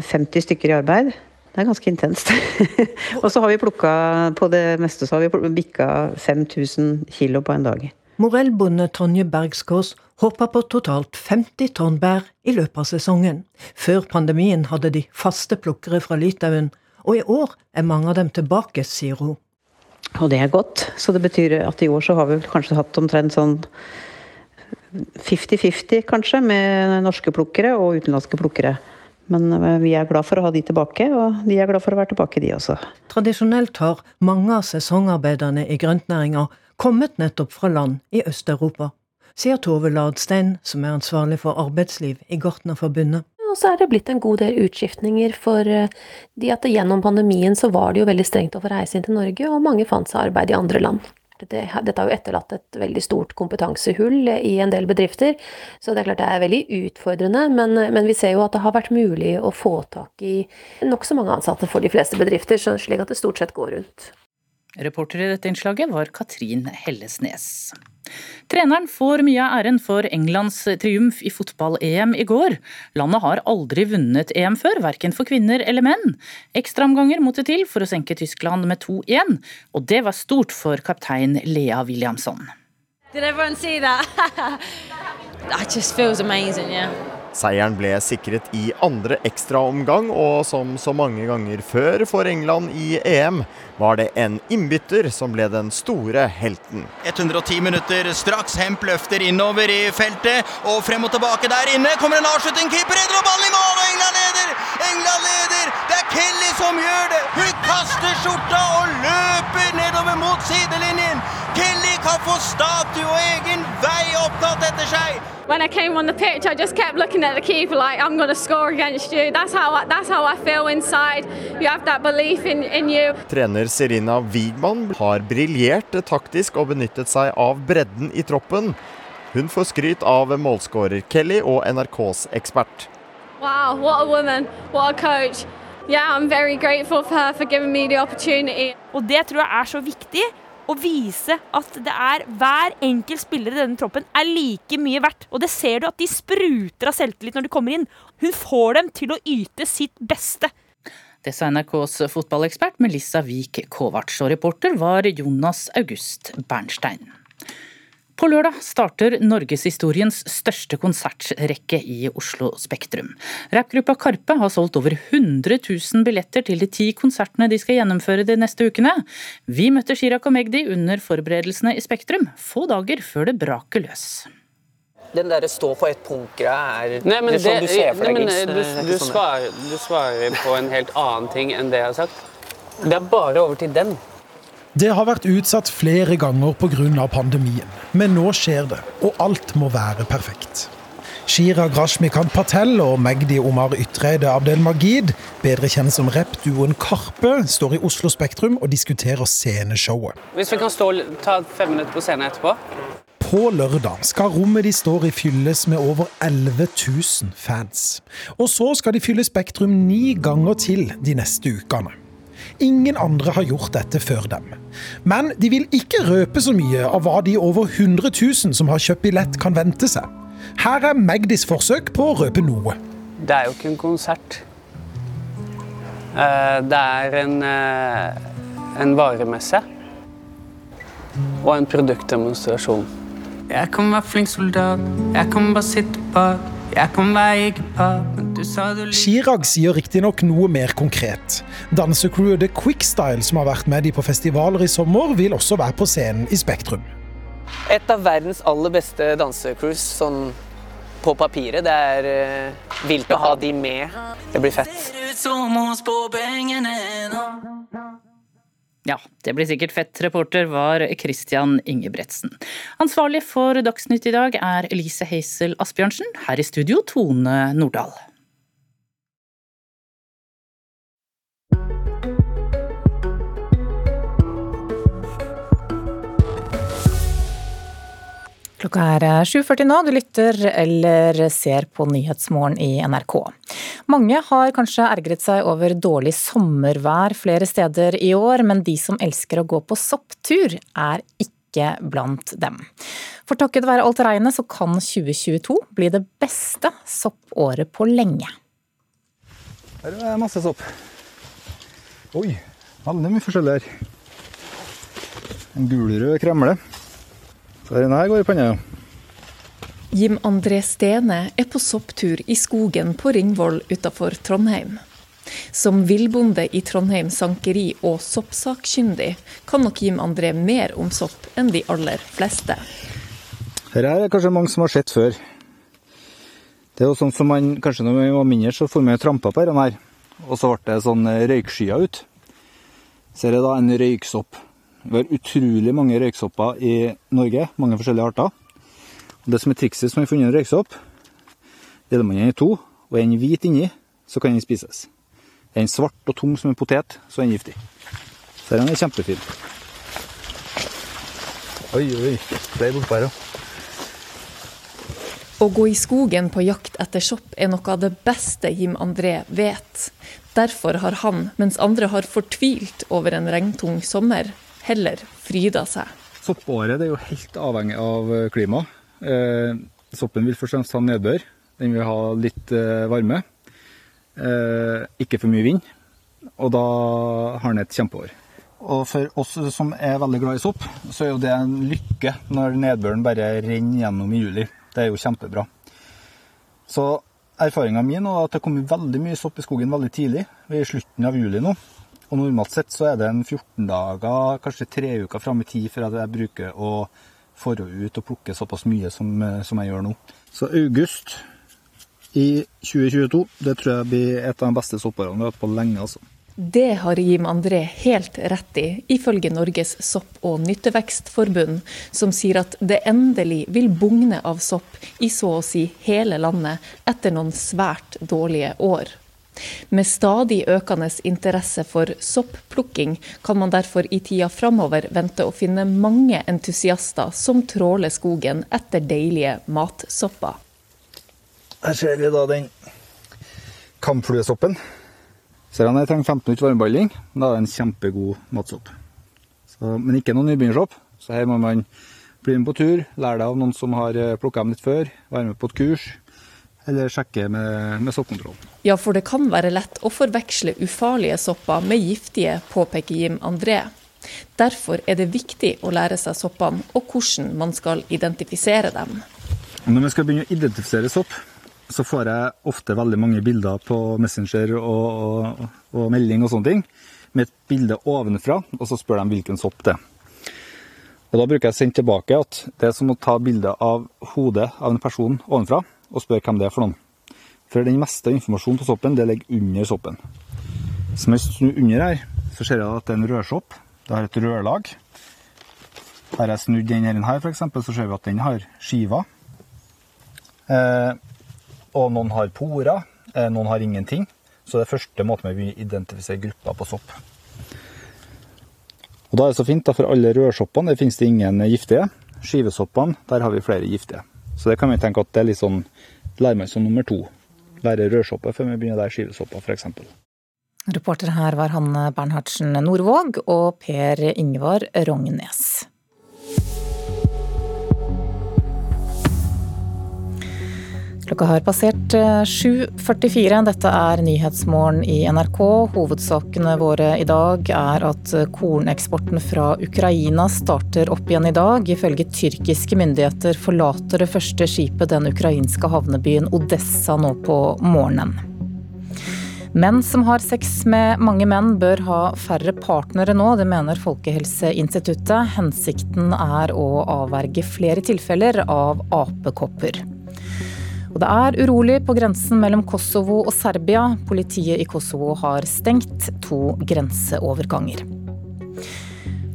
50 stykker i arbeid. Det er ganske intenst. og så har vi plukka på det meste så har vi bikka 5000 kilo på en dag. Morellbonde Tonje Bergskås håper på totalt 50 tonn bær i løpet av sesongen. Før pandemien hadde de faste plukkere fra Litauen, og i år er mange av dem tilbake, sier hun. Og det er godt, så det betyr at i år så har vi kanskje hatt omtrent sånn 50-50, kanskje, med norske plukkere og utenlandske plukkere. Men eh, vi er glad for å ha de tilbake, og de er glad for å være tilbake, de også. Tradisjonelt har mange av sesongarbeiderne i grøntnæringa kommet nettopp fra land i Øst-Europa, sier Tove Ladstein, som er ansvarlig for arbeidsliv i Gartnerforbundet. Og så er det blitt en god del utskiftninger, for eh, de at gjennom pandemien så var det jo veldig strengt å få reise inn til Norge, og mange fant seg arbeid i andre land. Dette, dette har jo etterlatt et veldig stort kompetansehull i en del bedrifter. Så det er klart det er veldig utfordrende, men, men vi ser jo at det har vært mulig å få tak i nokså mange ansatte for de fleste bedrifter, slik at det stort sett går rundt. Reporter i dette innslaget var Katrin Hellesnes. Treneren får mye av æren for Englands triumf i fotball-EM i går. Landet har aldri vunnet EM før, verken for kvinner eller menn. Ekstraomganger måtte til for å senke Tyskland med 2-1, og det var stort for kaptein Lea Williamson. Did everyone see that? that just feels amazing, yeah. Seieren ble sikret i andre ekstraomgang, og som så mange ganger før for England i EM, var det en innbytter som ble den store helten. 110 minutter straks. Hemp løfter innover i feltet, og frem og tilbake der inne. Kommer en avslutning, keeper redder og i mål, og England leder! England leder! Det er Kelly som gjør det! Hun kaster skjorta og løper nedover mot sidelinjen! Kelly kan få statue og egen vei opptatt etter seg! When I came on the pitch, I just kept looking at the keeper like, I'm going to score against you. That's how I, that's how I feel inside. You have that belief in, in you. Trener Serina Wigman har briljert taktisk og benyttet seg av bredden i troppen. Hun får skryt av målskårer Kelly og NRKs ekspert. Wow, what a woman, what a coach. yeah, I'm very grateful for her for giving me the opportunity. Og det tror jeg er så viktig. Å vise at det er hver enkelt spiller i denne troppen er like mye verdt. Og det ser du at de spruter av selvtillit når de kommer inn. Hun får dem til å yte sitt beste. Det sa NRKs fotballekspert Melissa Wiik Kovac, og reporter var Jonas August Bernstein. På lørdag starter norgeshistoriens største konsertrekke i Oslo Spektrum. Rappgruppa Karpe har solgt over 100 000 billetter til de ti konsertene de skal gjennomføre de neste ukene. Vi møtte Chirag og Magdi under forberedelsene i Spektrum, få dager før det braker løs. Den derre stå på ett punkt-greia er Nei, men det sånn det- du ser for deg? nei, men, du, du, sånn svarer, du svarer på en helt annen ting enn det jeg har sagt. Det er bare over til den. Det har vært utsatt flere ganger pga. pandemien, men nå skjer det, og alt må være perfekt. Shira Grashmikan Patel og Magdi Omar Ytreide Abdel Magid, bedre kjent som rappduoen Karpe, står i Oslo Spektrum og diskuterer sceneshowet. Hvis vi kan stå ta fem minutter på scenen etterpå. På lørdag skal rommet de står i fylles med over 11 000 fans. Og så skal de fylle Spektrum ni ganger til de neste ukene. Ingen andre har gjort dette før dem. Men de vil ikke røpe så mye av hva de over 100 000 som har kjøpt billett, kan vente seg. Her er Magdis forsøk på å røpe noe. Det er jo ikke en konsert. Eh, Det er en, eh, en varemesse. Og en produktdemonstrasjon. Jeg kan være flink soldat, jeg kan bare sitte bak. Chirag sier riktignok noe mer konkret. Dansecrewet The Quickstyle, som har vært med de på festivaler i sommer, vil også være på scenen i Spektrum. Et av verdens aller beste dansecruise sånn på papiret. Det er uh, vilt å ha de med. Det blir fett. Ja, det blir sikkert fett. Reporter var Christian Ingebretsen. Ansvarlig for Dagsnytt i dag er Elise Heisel Asbjørnsen. Her i studio Tone Nordahl. Klokka er 7.40 nå. Du lytter eller ser på Nyhetsmorgen i NRK. Mange har kanskje ergret seg over dårlig sommervær flere steder i år, men de som elsker å gå på sopptur, er ikke blant dem. For takket være alt regnet så kan 2022 bli det beste soppåret på lenge. Her er det masse sopp. Oi, veldig mye forskjellig her. En gulrød kremle. Så denne her går i panna. Jim André Stene er på sopptur i skogen på Ringvoll utafor Trondheim. Som villbonde i Trondheim sankeri og soppsakkyndig, kan nok Jim André mer om sopp enn de aller fleste. Her er det kanskje mange som har sett før. Det er jo sånn som man, Kanskje når man var mindre, så får man trampa på denne her. Og så ble det sånn røykskyer ut. Så er det da en røyksopp. Vi har utrolig mange røyksopper i Norge, mange forskjellige arter. Og det som er trikset som har funnet en røyksopp, deler man den i to, og er den hvit inni, så kan den spises. Er den svart og tung som en potet, så er den giftig. Så den er kjempefin. Oi, oi. Flere bortpå her òg. Å gå i skogen på jakt etter sopp er noe av det beste Jim André vet. Derfor har han, mens andre har fortvilt over en regntung sommer, heller fryda seg. Soppåret er jo helt avhengig av eh, klima. Eh, soppen vil først og fremst ha nedbør. Den vil ha litt eh, varme. Eh, ikke for mye vind. Og da har den et kjempeår. Og for oss som er veldig glad i sopp, så er jo det en lykke når nedbøren bare renner gjennom i juli. Det er jo kjempebra. Så erfaringa mi er at det har kommet veldig mye sopp i skogen veldig tidlig. Vi er i slutten av juli nå. Og normalt sett så er det en 14 dager, kanskje tre uker fram i tid for at jeg bruker å få ut og plukke såpass mye som, eh, som jeg gjør nå. Så august i 2022, det tror jeg blir et av de beste soppårene vi har hatt på lenge, altså. Det har Jim André helt rett i, ifølge Norges sopp- og nyttevekstforbund, som sier at det endelig vil bugne av sopp i så å si hele landet etter noen svært dårlige år. Med stadig økende interesse for soppplukking kan man derfor i tida framover vente å finne mange entusiaster som tråler skogen etter deilige matsopper. Her ser vi da den kampfluesoppen. Ser han jeg trenger 15 minutter varmebehandling, da er det en kjempegod matsopp. Så, men ikke noen nybegynnersopp, så her må man bli med på tur, lære det av noen som har eh, plukka dem litt før, være med på et kurs, eller sjekke med, med soppkontroll. Ja, for det kan være lett å forveksle ufarlige sopper med giftige, påpeker Jim André. Derfor er det viktig å lære seg soppene og hvordan man skal identifisere dem. Når vi skal begynne å identifisere sopp, så får jeg ofte veldig mange bilder på Messenger og, og, og, melding og sånne ting, med et bilde ovenfra, og så spør de hvilken sopp det er. Og Da bruker jeg å sende tilbake at det er som å ta bilde av hodet av en person ovenfra, og spørre hvem det er for noen. For den meste informasjonen på soppen det ligger under soppen. Så når jeg snur under her, så ser jeg at det er en rødsopp. Det har et rødlag. Har jeg snudd den her, eksempel, så ser vi at den har skiver. Eh, og noen har porer, eh, noen har ingenting. Så det er første måten vi identifiserer grupper på sopp. Og Da er det så fint, da, for alle rødsoppene det finnes det ingen giftige. Skivesoppene, der har vi flere giftige. Så det kan vi tenke at det er litt sånn lærer man som nummer to. Lære rødsopper før vi begynner der skivesopper, f.eks. Reporter her var Hanne Bernhardsen Nordvåg og Per Ingvar Rognes. Klokka har passert 7.44. Eh, Dette er Nyhetsmorgen i NRK. Hovedsakene våre i dag er at korneksporten fra Ukraina starter opp igjen i dag. Ifølge tyrkiske myndigheter forlater det første skipet den ukrainske havnebyen Odessa nå på morgenen. Menn som har sex med mange menn bør ha færre partnere nå, det mener Folkehelseinstituttet. Hensikten er å avverge flere tilfeller av apekopper. Og det er urolig på grensen mellom Kosovo og Serbia. Politiet i Kosovo har stengt to grenseoverganger.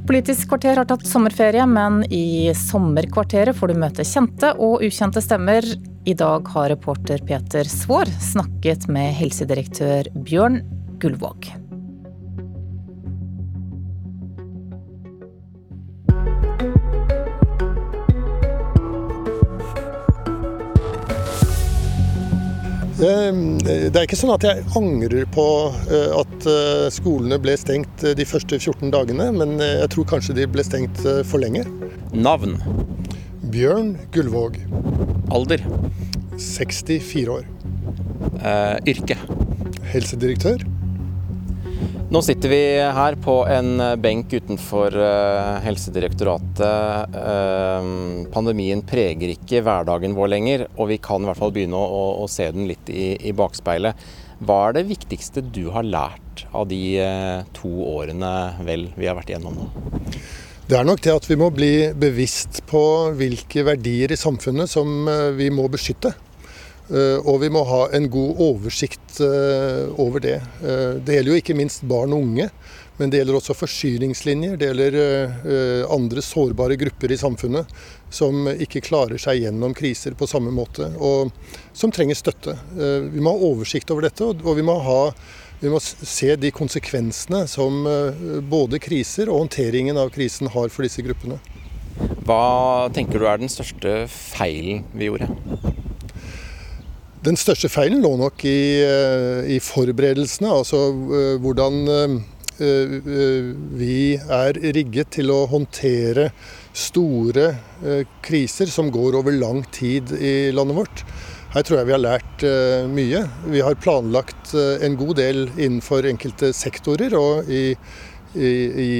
Politisk kvarter har tatt sommerferie, men i sommerkvarteret får du møte kjente og ukjente stemmer. I dag har reporter Peter Svaar snakket med helsedirektør Bjørn Gullvåg. Det er ikke sånn at jeg angrer på eh, at eh, skolene ble stengt eh, de første 14 dagene, men jeg tror kanskje de ble stengt for lenge. Navn? Bjørn Gullvåg. Alder? 64 år. Eh, yrke? Helsedirektør. Nå sitter vi her på en benk utenfor uh, Helsedirektoratet. Uh, pandemien preger ikke hverdagen vår lenger, og vi kan i hvert fall begynne å, å se den litt i, i, bakspeilet. Hva er det viktigste du har lært av de uh, to årene vel vi har vært igjennom nå? Det er nok det at vi må bli bevisst på hvilke verdier i samfunnet som vi må beskytte. Eh, og vi må ha en god oversikt eh, over det. Eh, det gjelder jo ikke minst barn og unge, men det gjelder også forsyningslinjer. Det gjelder andre sårbare grupper i samfunnet som ikke klarer seg gjennom kriser på samme måte, og som trenger støtte. Vi må ha oversikt over dette, og vi må, ha, vi må se de konsekvensene som både kriser og håndteringen av krisen har for disse gruppene. Hva tenker du er den største feilen vi gjorde? Den største feilen lå nok i, eh, i forberedelsene, altså eh, hvordan eh, vi er rigget til å håndtere store kriser som går over lang tid i landet vårt. Her tror jeg vi har lært mye. Vi har planlagt en god del innenfor enkelte sektorer og i, i, i,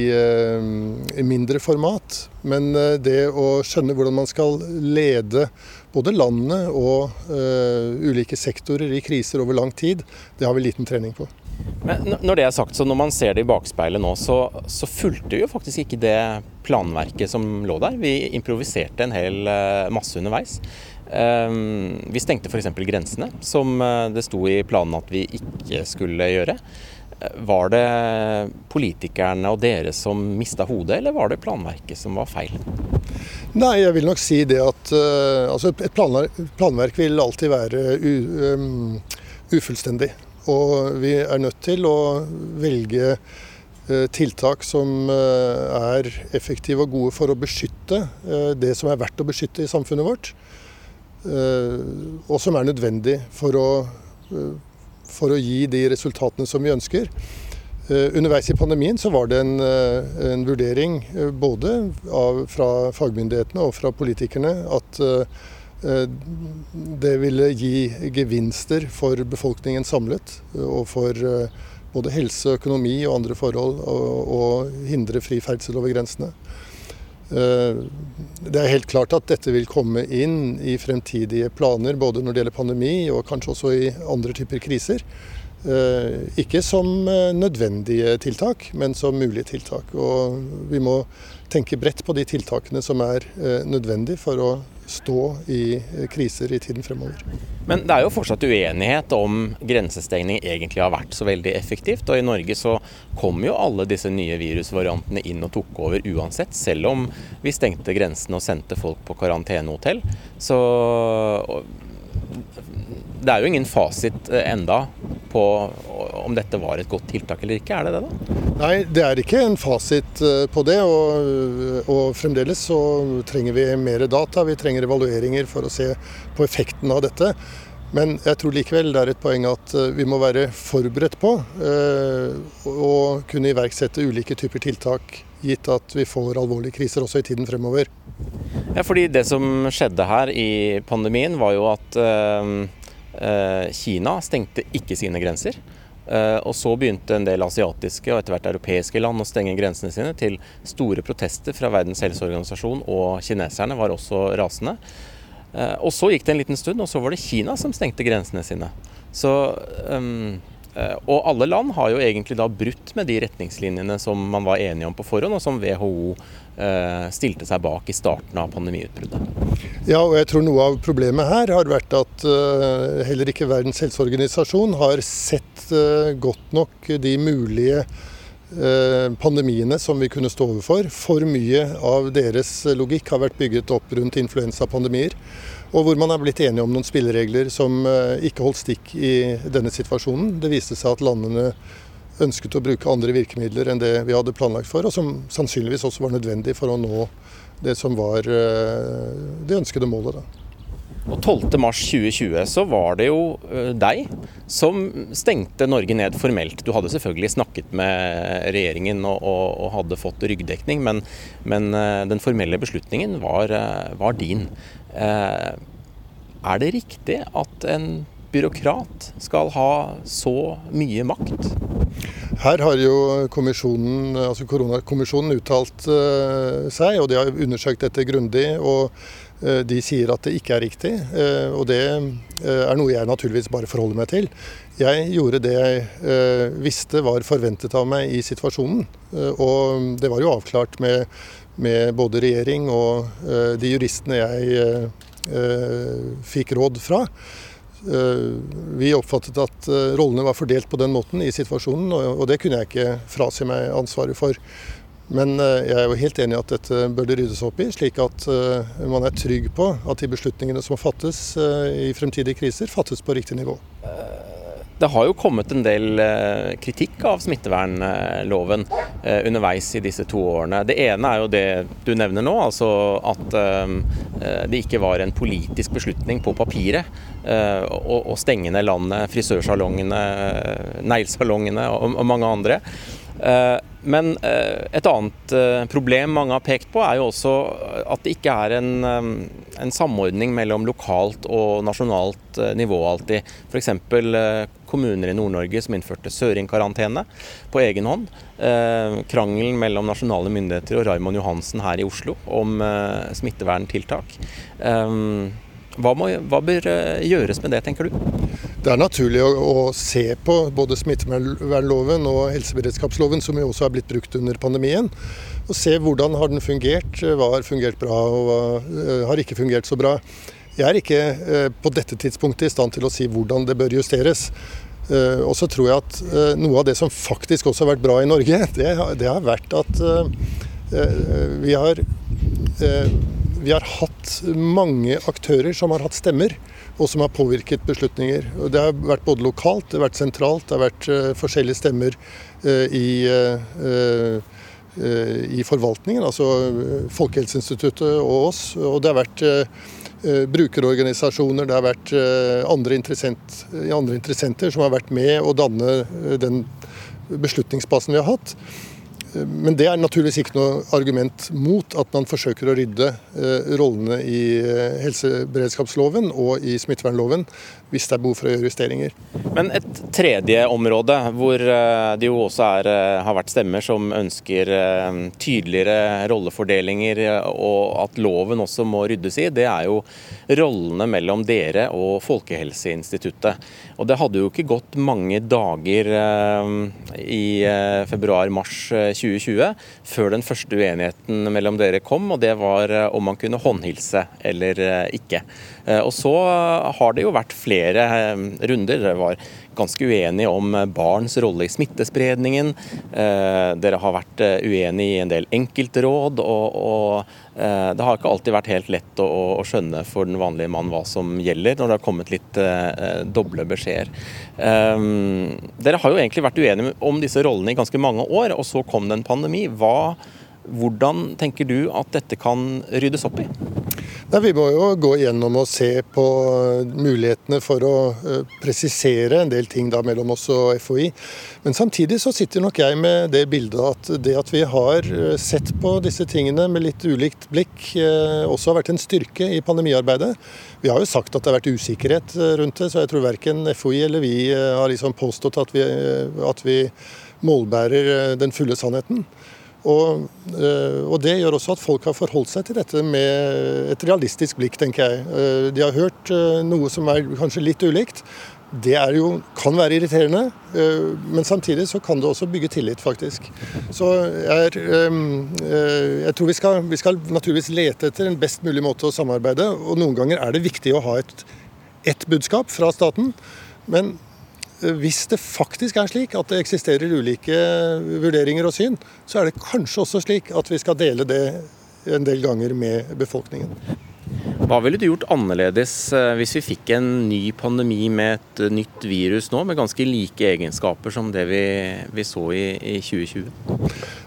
i mindre format. Men det å skjønne hvordan man skal lede både landet og uh, ulike sektorer i kriser over lang tid, det har vi liten trening på. Men når det er sagt, så når man ser det i bakspeilet nå, så, så fulgte vi jo faktisk ikke det planverket som lå der. Vi improviserte en hel uh, masse underveis. Um, vi stengte f.eks. grensene, som uh, det sto i planen at vi ikke skulle gjøre. Var det politikerne og dere som mista hodet, eller var det planverket som var feil? Nei, jeg vil nok si det at uh, altså et planverk, planverk, vil alltid være u, um, ufullstendig. Og vi er nødt til å velge uh, tiltak som uh, er effektive og gode for å beskytte det som er verdt å beskytte i samfunnet vårt. og som er nødvendig for å for å gi de resultatene som vi ønsker. Underveis i pandemien så var det en, en vurdering både av, fra fagmyndighetene og fra politikerne at det ville gi gevinster for befolkningen samlet, og for både helse, økonomi og andre forhold, og hindre fri ferdsel over grensene. Eh, det er helt klart at dette vil komme inn i fremtidige planer, både når det gjelder pandemi og kanskje også i andre typer kriser. Eh, ikke som eh, nødvendige tiltak, men som mulige tiltak. Og vi må tenke bredt på de tiltakene som er nødvendige for å stå i eh, kriser i tiden fremover. Men det er jo fortsatt uenighet om grensestengning egentlig har vært så veldig effektivt. Og i Norge så kom jo alle disse nye virusvariantene inn og tok over uansett. Selv om vi stengte grensene og sendte folk på karantenehotell. Så det er jo ingen fasit eh, enda på om dette var et godt tiltak eller ikke, er det det da? Nei, det er ikke en fasit eh, på det. Og, og, fremdeles så trenger vi mer data. Vi trenger evalueringer for å se på effekten av dette. Men jeg tror likevel det er et poeng at eh, vi må være forberedt på eh, å kunne iverksette ulike typer tiltak, gitt at vi får alvorlige kriser også i tiden fremover. Ja, fordi Det som skjedde her i pandemien, var jo at eh, eh Kina stengte ikke sine grenser. Eh, og så begynte en del asiatiske og etter hvert europeiske land å stenge grensene sine til store protester fra Verdens helseorganisasjon, og kineserne var også rasende. Eh, og så gikk det en liten stund, og så var det Kina som stengte grensene sine. Så, um, og alle land har jo egentlig da brutt med de retningslinjene som man var enige om på forhånd, og som WHO Eh, stilte seg bak i starten av pandemiutbruddet. Ja, og jeg tror noe av problemet her har vært at uh, heller ikke Verdens helseorganisasjon har sett godt nok de mulige pandemiene som vi kunne stå overfor. For mye av deres logikk har vært bygget opp rundt influensapandemier. Og hvor man er blitt enige om noen spilleregler som ikke holdt stikk i denne situasjonen. Det viste seg at landene ønsket å bruke andre virkemidler enn det vi hadde planlagt for, og som sannsynligvis også var nødvendig for å nå det som var eh, det ønskede målet. Da. Og 12.3.2020 så var det jo eh, deg som stengte Norge ned formelt. Du hadde selvfølgelig snakket med regjeringen og, og, og hadde fått ryggdekning, men, men, eh, den formelle beslutningen var, var din. Er det riktig at en byråkrat skal ha så mye makt? Her har jo kommisjonen, altså koronakommisjonen uttalt uh, seg, og de har undersøkt dette grundig. og uh, De sier at det ikke er riktig, og det er noe jeg naturligvis bare forholder meg til. Jeg gjorde det jeg visste var forventet av meg i situasjonen. Og det var jo avklart med, med både regjering og de juristene jeg fikk råd fra. Eh, vi oppfattet at eh, rollene var fordelt på den måten i situasjonen, og det kunne jeg ikke frasi meg ansvaret for. Men eh, jeg er jo helt enig i at dette bør det ryddes opp i, slik at man er trygg på at de beslutningene som fattes i fremtidige kriser, fattes på riktig nivå. Det har jo kommet en del kritikk av smittevernloven underveis i disse to årene. Det ene er jo det du nevner nå, altså at det ikke var en politisk beslutning på papiret å stenge ned landet, frisørsalongene, neglesalongene og mange andre. Eh, men eh, et annet problem mange har pekt på, er jo også at det ikke er en, en samordning mellom lokalt og nasjonalt nivå alltid. F.eks. kommuner i Nord-Norge som innførte søringkarantene på egen hånd. Krangelen mellom nasjonale myndigheter og Raymond Johansen her i Oslo om smitteverntiltak. Hva, må, hva, bør eh, gjøres med det, tenker du? Det er naturlig å, å se på både smittevernloven og helseberedskapsloven, som jo også har blitt brukt under pandemien. Og se hvordan har den fungert, hva har fungert bra og hva uh, har ikke fungert så bra. Jeg er ikke på dette tidspunktet i stand til å si hvordan det bør justeres. Og så tror jeg at noe av det som faktisk også har vært bra i Norge, det, det har vært at vi har vi har hatt mange aktører som har hatt stemmer, og som har påvirket beslutninger. Det har vært både lokalt, det har vært sentralt, det har vært uh, forskjellige stemmer uh, i, uh, i, forvaltningen, altså Folkehelseinstituttet og oss. Og det har vært brukerorganisasjoner, det har vært andre, interessent, andre interessenter som har vært med å danne den beslutningsbasen vi har hatt. Men det er naturligvis ikke noe argument mot at man forsøker å rydde eh, rollene i eh, helseberedskapsloven og i smittevernloven hvis det er behov for å gjøre justeringer. Men et tredje område hvor eh, det jo også er, har vært stemmer som ønsker tydeligere rollefordelinger og at loven også må ryddes i, det er jo rollene mellom dere og Folkehelseinstituttet. Og det hadde jo ikke gått mange dager i februar-mars 2020, før den første uenigheten mellom dere kom, og det var eh, om man kunne håndhilse eller eh, ikke. Eh, og så har det jo vært flere runder. Det var ganske uenige om barns rolle i smittespredningen. Dere har vært uenige i en del enkeltråd. og, og Eh, det har ikke alltid vært helt lett å, å, skjønne for den vanlige mann hva som gjelder, når det har kommet litt eh, doble beskjeder. Um, dere har jo egentlig vært uenige om disse rollene i ganske mange år, og så kom det en pandemi. Hva, hvordan tenker du at dette kan ryddes opp i? Nei, vi må jo gå gjennom og se på mulighetene for å uh, presisere en del ting da mellom oss og FHI. Men samtidig så sitter nok jeg med det bildet at det at vi har uh, sett på disse tingene med litt ulikt blikk, også har vært en styrke i pandemiarbeidet. Vi har jo sagt at det har vært usikkerhet rundt det, så jeg tror verken FHI eller vi har liksom påstått at vi, at vi målbærer den fulle sannheten. Og, eh, og, Det gjør også at folk har forholdt seg til dette med et realistisk blikk, tenker jeg. Eh, de har hørt eh, noe som er kanskje litt ulikt. Det jo, kan være irriterende, men samtidig så kan det også bygge tillit, faktisk. Så jeg, jeg tror vi skal, vi skal, naturligvis lete etter en best mulig måte å samarbeide. Og noen ganger er det viktig å ha et, ett budskap fra staten. Men hvis det faktisk er slik at det eksisterer ulike vurderinger og syn, så er det kanskje også slik at vi skal dele det en del ganger med befolkningen. Hva ville du gjort annerledes eh, hvis vi fikk en ny pandemi med et eh, nytt virus nå, med ganske like egenskaper som det vi, vi så i, i, 2020?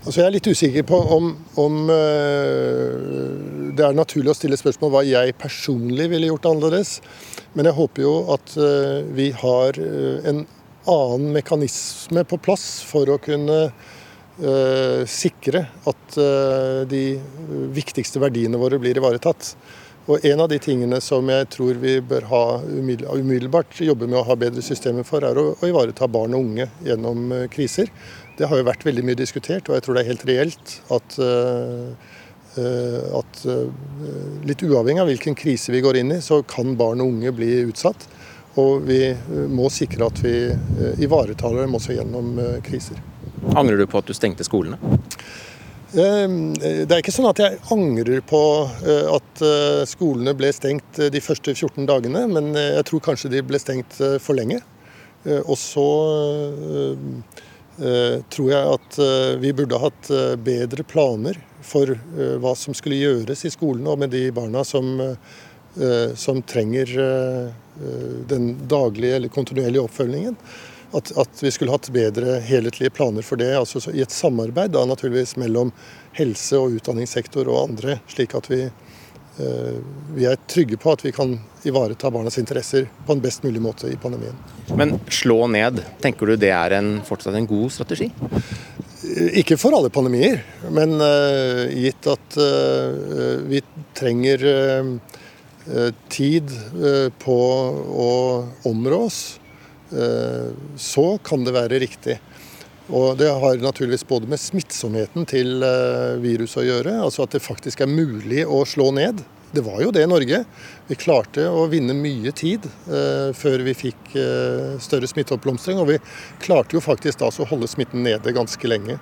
Altså jeg er litt usikker på om, om uh, det er naturlig å stille spørsmål hva jeg personlig ville gjort annerledes. Men jeg håper jo at uh, vi har en annen mekanisme på plass for å kunne uh, sikre at de viktigste verdiene våre blir ivaretatt. Og En av de tingene som jeg tror vi bør ha umiddelbart jobbe med å ha bedre systemer for, er å, å ivareta barn og unge gjennom kriser. Det har jo vært veldig mye diskutert, og jeg tror det er helt reelt at, uh, at litt uavhengig av hvilken krise vi går inn i, så kan barn og unge bli utsatt. Og vi må sikre at vi ivaretar dem også gjennom kriser. Angrer du på at du stengte skolene? Det er ikke sånn at jeg angrer på eh, at eh, skolene ble stengt eh, de første 14 dagene, men jeg tror kanskje de ble stengt for lenge. Og så tror jeg at vi burde hatt bedre planer for hva som skulle gjøres i skolen og med de barna som, som trenger den daglige eller kontinuerlige oppfølgingen at, at, vi skulle hatt bedre helhetlige planer for det. altså I et samarbeid da naturligvis mellom helse- og utdanningssektor og andre, slik at vi, eh, vi er trygge på at vi kan ivareta barnas interesser på en best mulig måte i pandemien. Men slå ned, tenker du det er en, fortsatt en god strategi? Ikke for alle pandemier, men uh, gitt at uh, vi trenger uh, tid på å områ oss Eh, så kan det være riktig. Og Det har naturligvis både med smittsomheten til eh, viruset å gjøre, altså at det faktisk er mulig å slå ned. Det var jo det i Norge. Vi klarte å vinne mye tid eh, før vi fikk eh, større smitteoppblomstring. Og vi klarte jo faktisk da å holde smitten nede ganske lenge.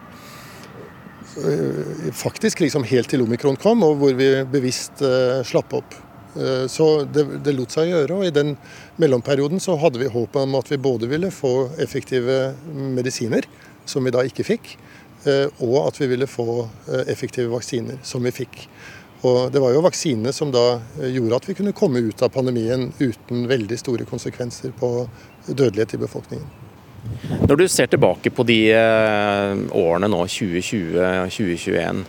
Eh, faktisk liksom helt til omikron kom, og hvor vi bevisst eh, slapp opp. Eh, så det, det, lot seg gjøre. og I den mellomperioden så hadde vi håp om at vi både ville få effektive medisiner, som vi da ikke fikk, eh, og at vi ville få effektive vaksiner, som vi fikk. Og Det var jo vaksinene som da gjorde at vi kunne komme ut av pandemien uten veldig store konsekvenser på dødelighet i befolkningen. Når du ser tilbake på de årene nå, 2020 og 2021,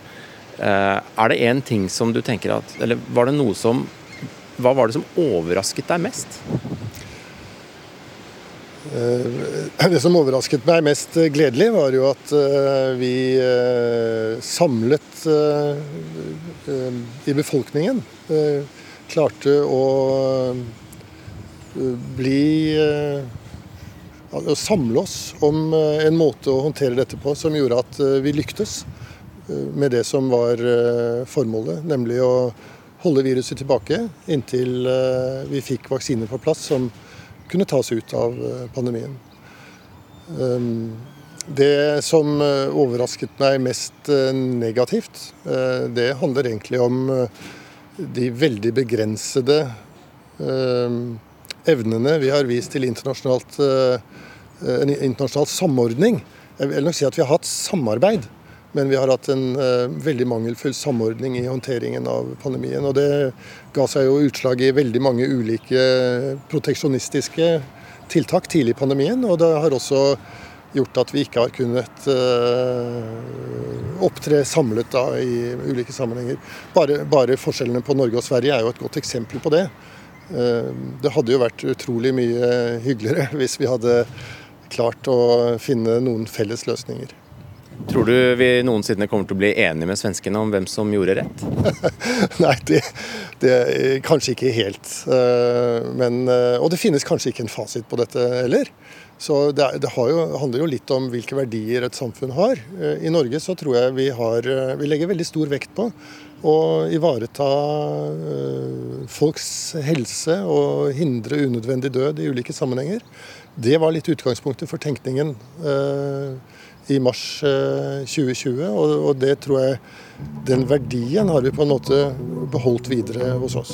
er det én ting som du tenker at Eller var det noe som hva var det som overrasket deg mest? Eh, det som overrasket meg mest gledelig, var jo at eh, vi eh, samlet i befolkningen klarte å bli Å samle oss om en måte å håndtere dette på som gjorde at vi lyktes med det som var formålet, nemlig å holde viruset tilbake inntil vi fikk vaksiner på plass som kunne tas ut av eh, pandemien. Ehm, det som eh, overrasket meg mest eh, negativt, det handler egentlig om de veldig begrensede ehm, evnene vi har vist til internasjonalt, en internasjonal samordning. Jeg vil nok si at vi har hatt samarbeid men vi har hatt en uh, veldig mangelfull samordning i håndteringen av pandemien. Og det ga seg jo utslag i veldig mange ulike proteksjonistiske tiltak tidlig i pandemien. Og det har også gjort at vi ikke har kunnet uh, opptre samlet da, i ulike sammenhenger. Bare, bare, forskjellene på Norge og Sverige er jo et godt eksempel på det. Uh, det hadde jo vært utrolig mye hyggeligere hvis vi hadde klart å finne noen felles løsninger. Tror du vi noensinne kommer til å bli enige med svenskene om hvem som gjorde rett? Nei, det, det kanskje ikke helt. Eh, men, eh, og det finnes kanskje ikke en fasit på dette heller. Så det, det jo, handler jo litt om hvilke verdier et samfunn har. Eh, I Norge så tror jeg vi, har, vi legger veldig stor vekt på å ivareta folks helse og hindre unødvendig død i ulike sammenhenger. Det var litt utgangspunktet for tenkningen i mars 2020. Eh, og, det tror jeg Den verdien har vi på en måte beholdt videre hos oss.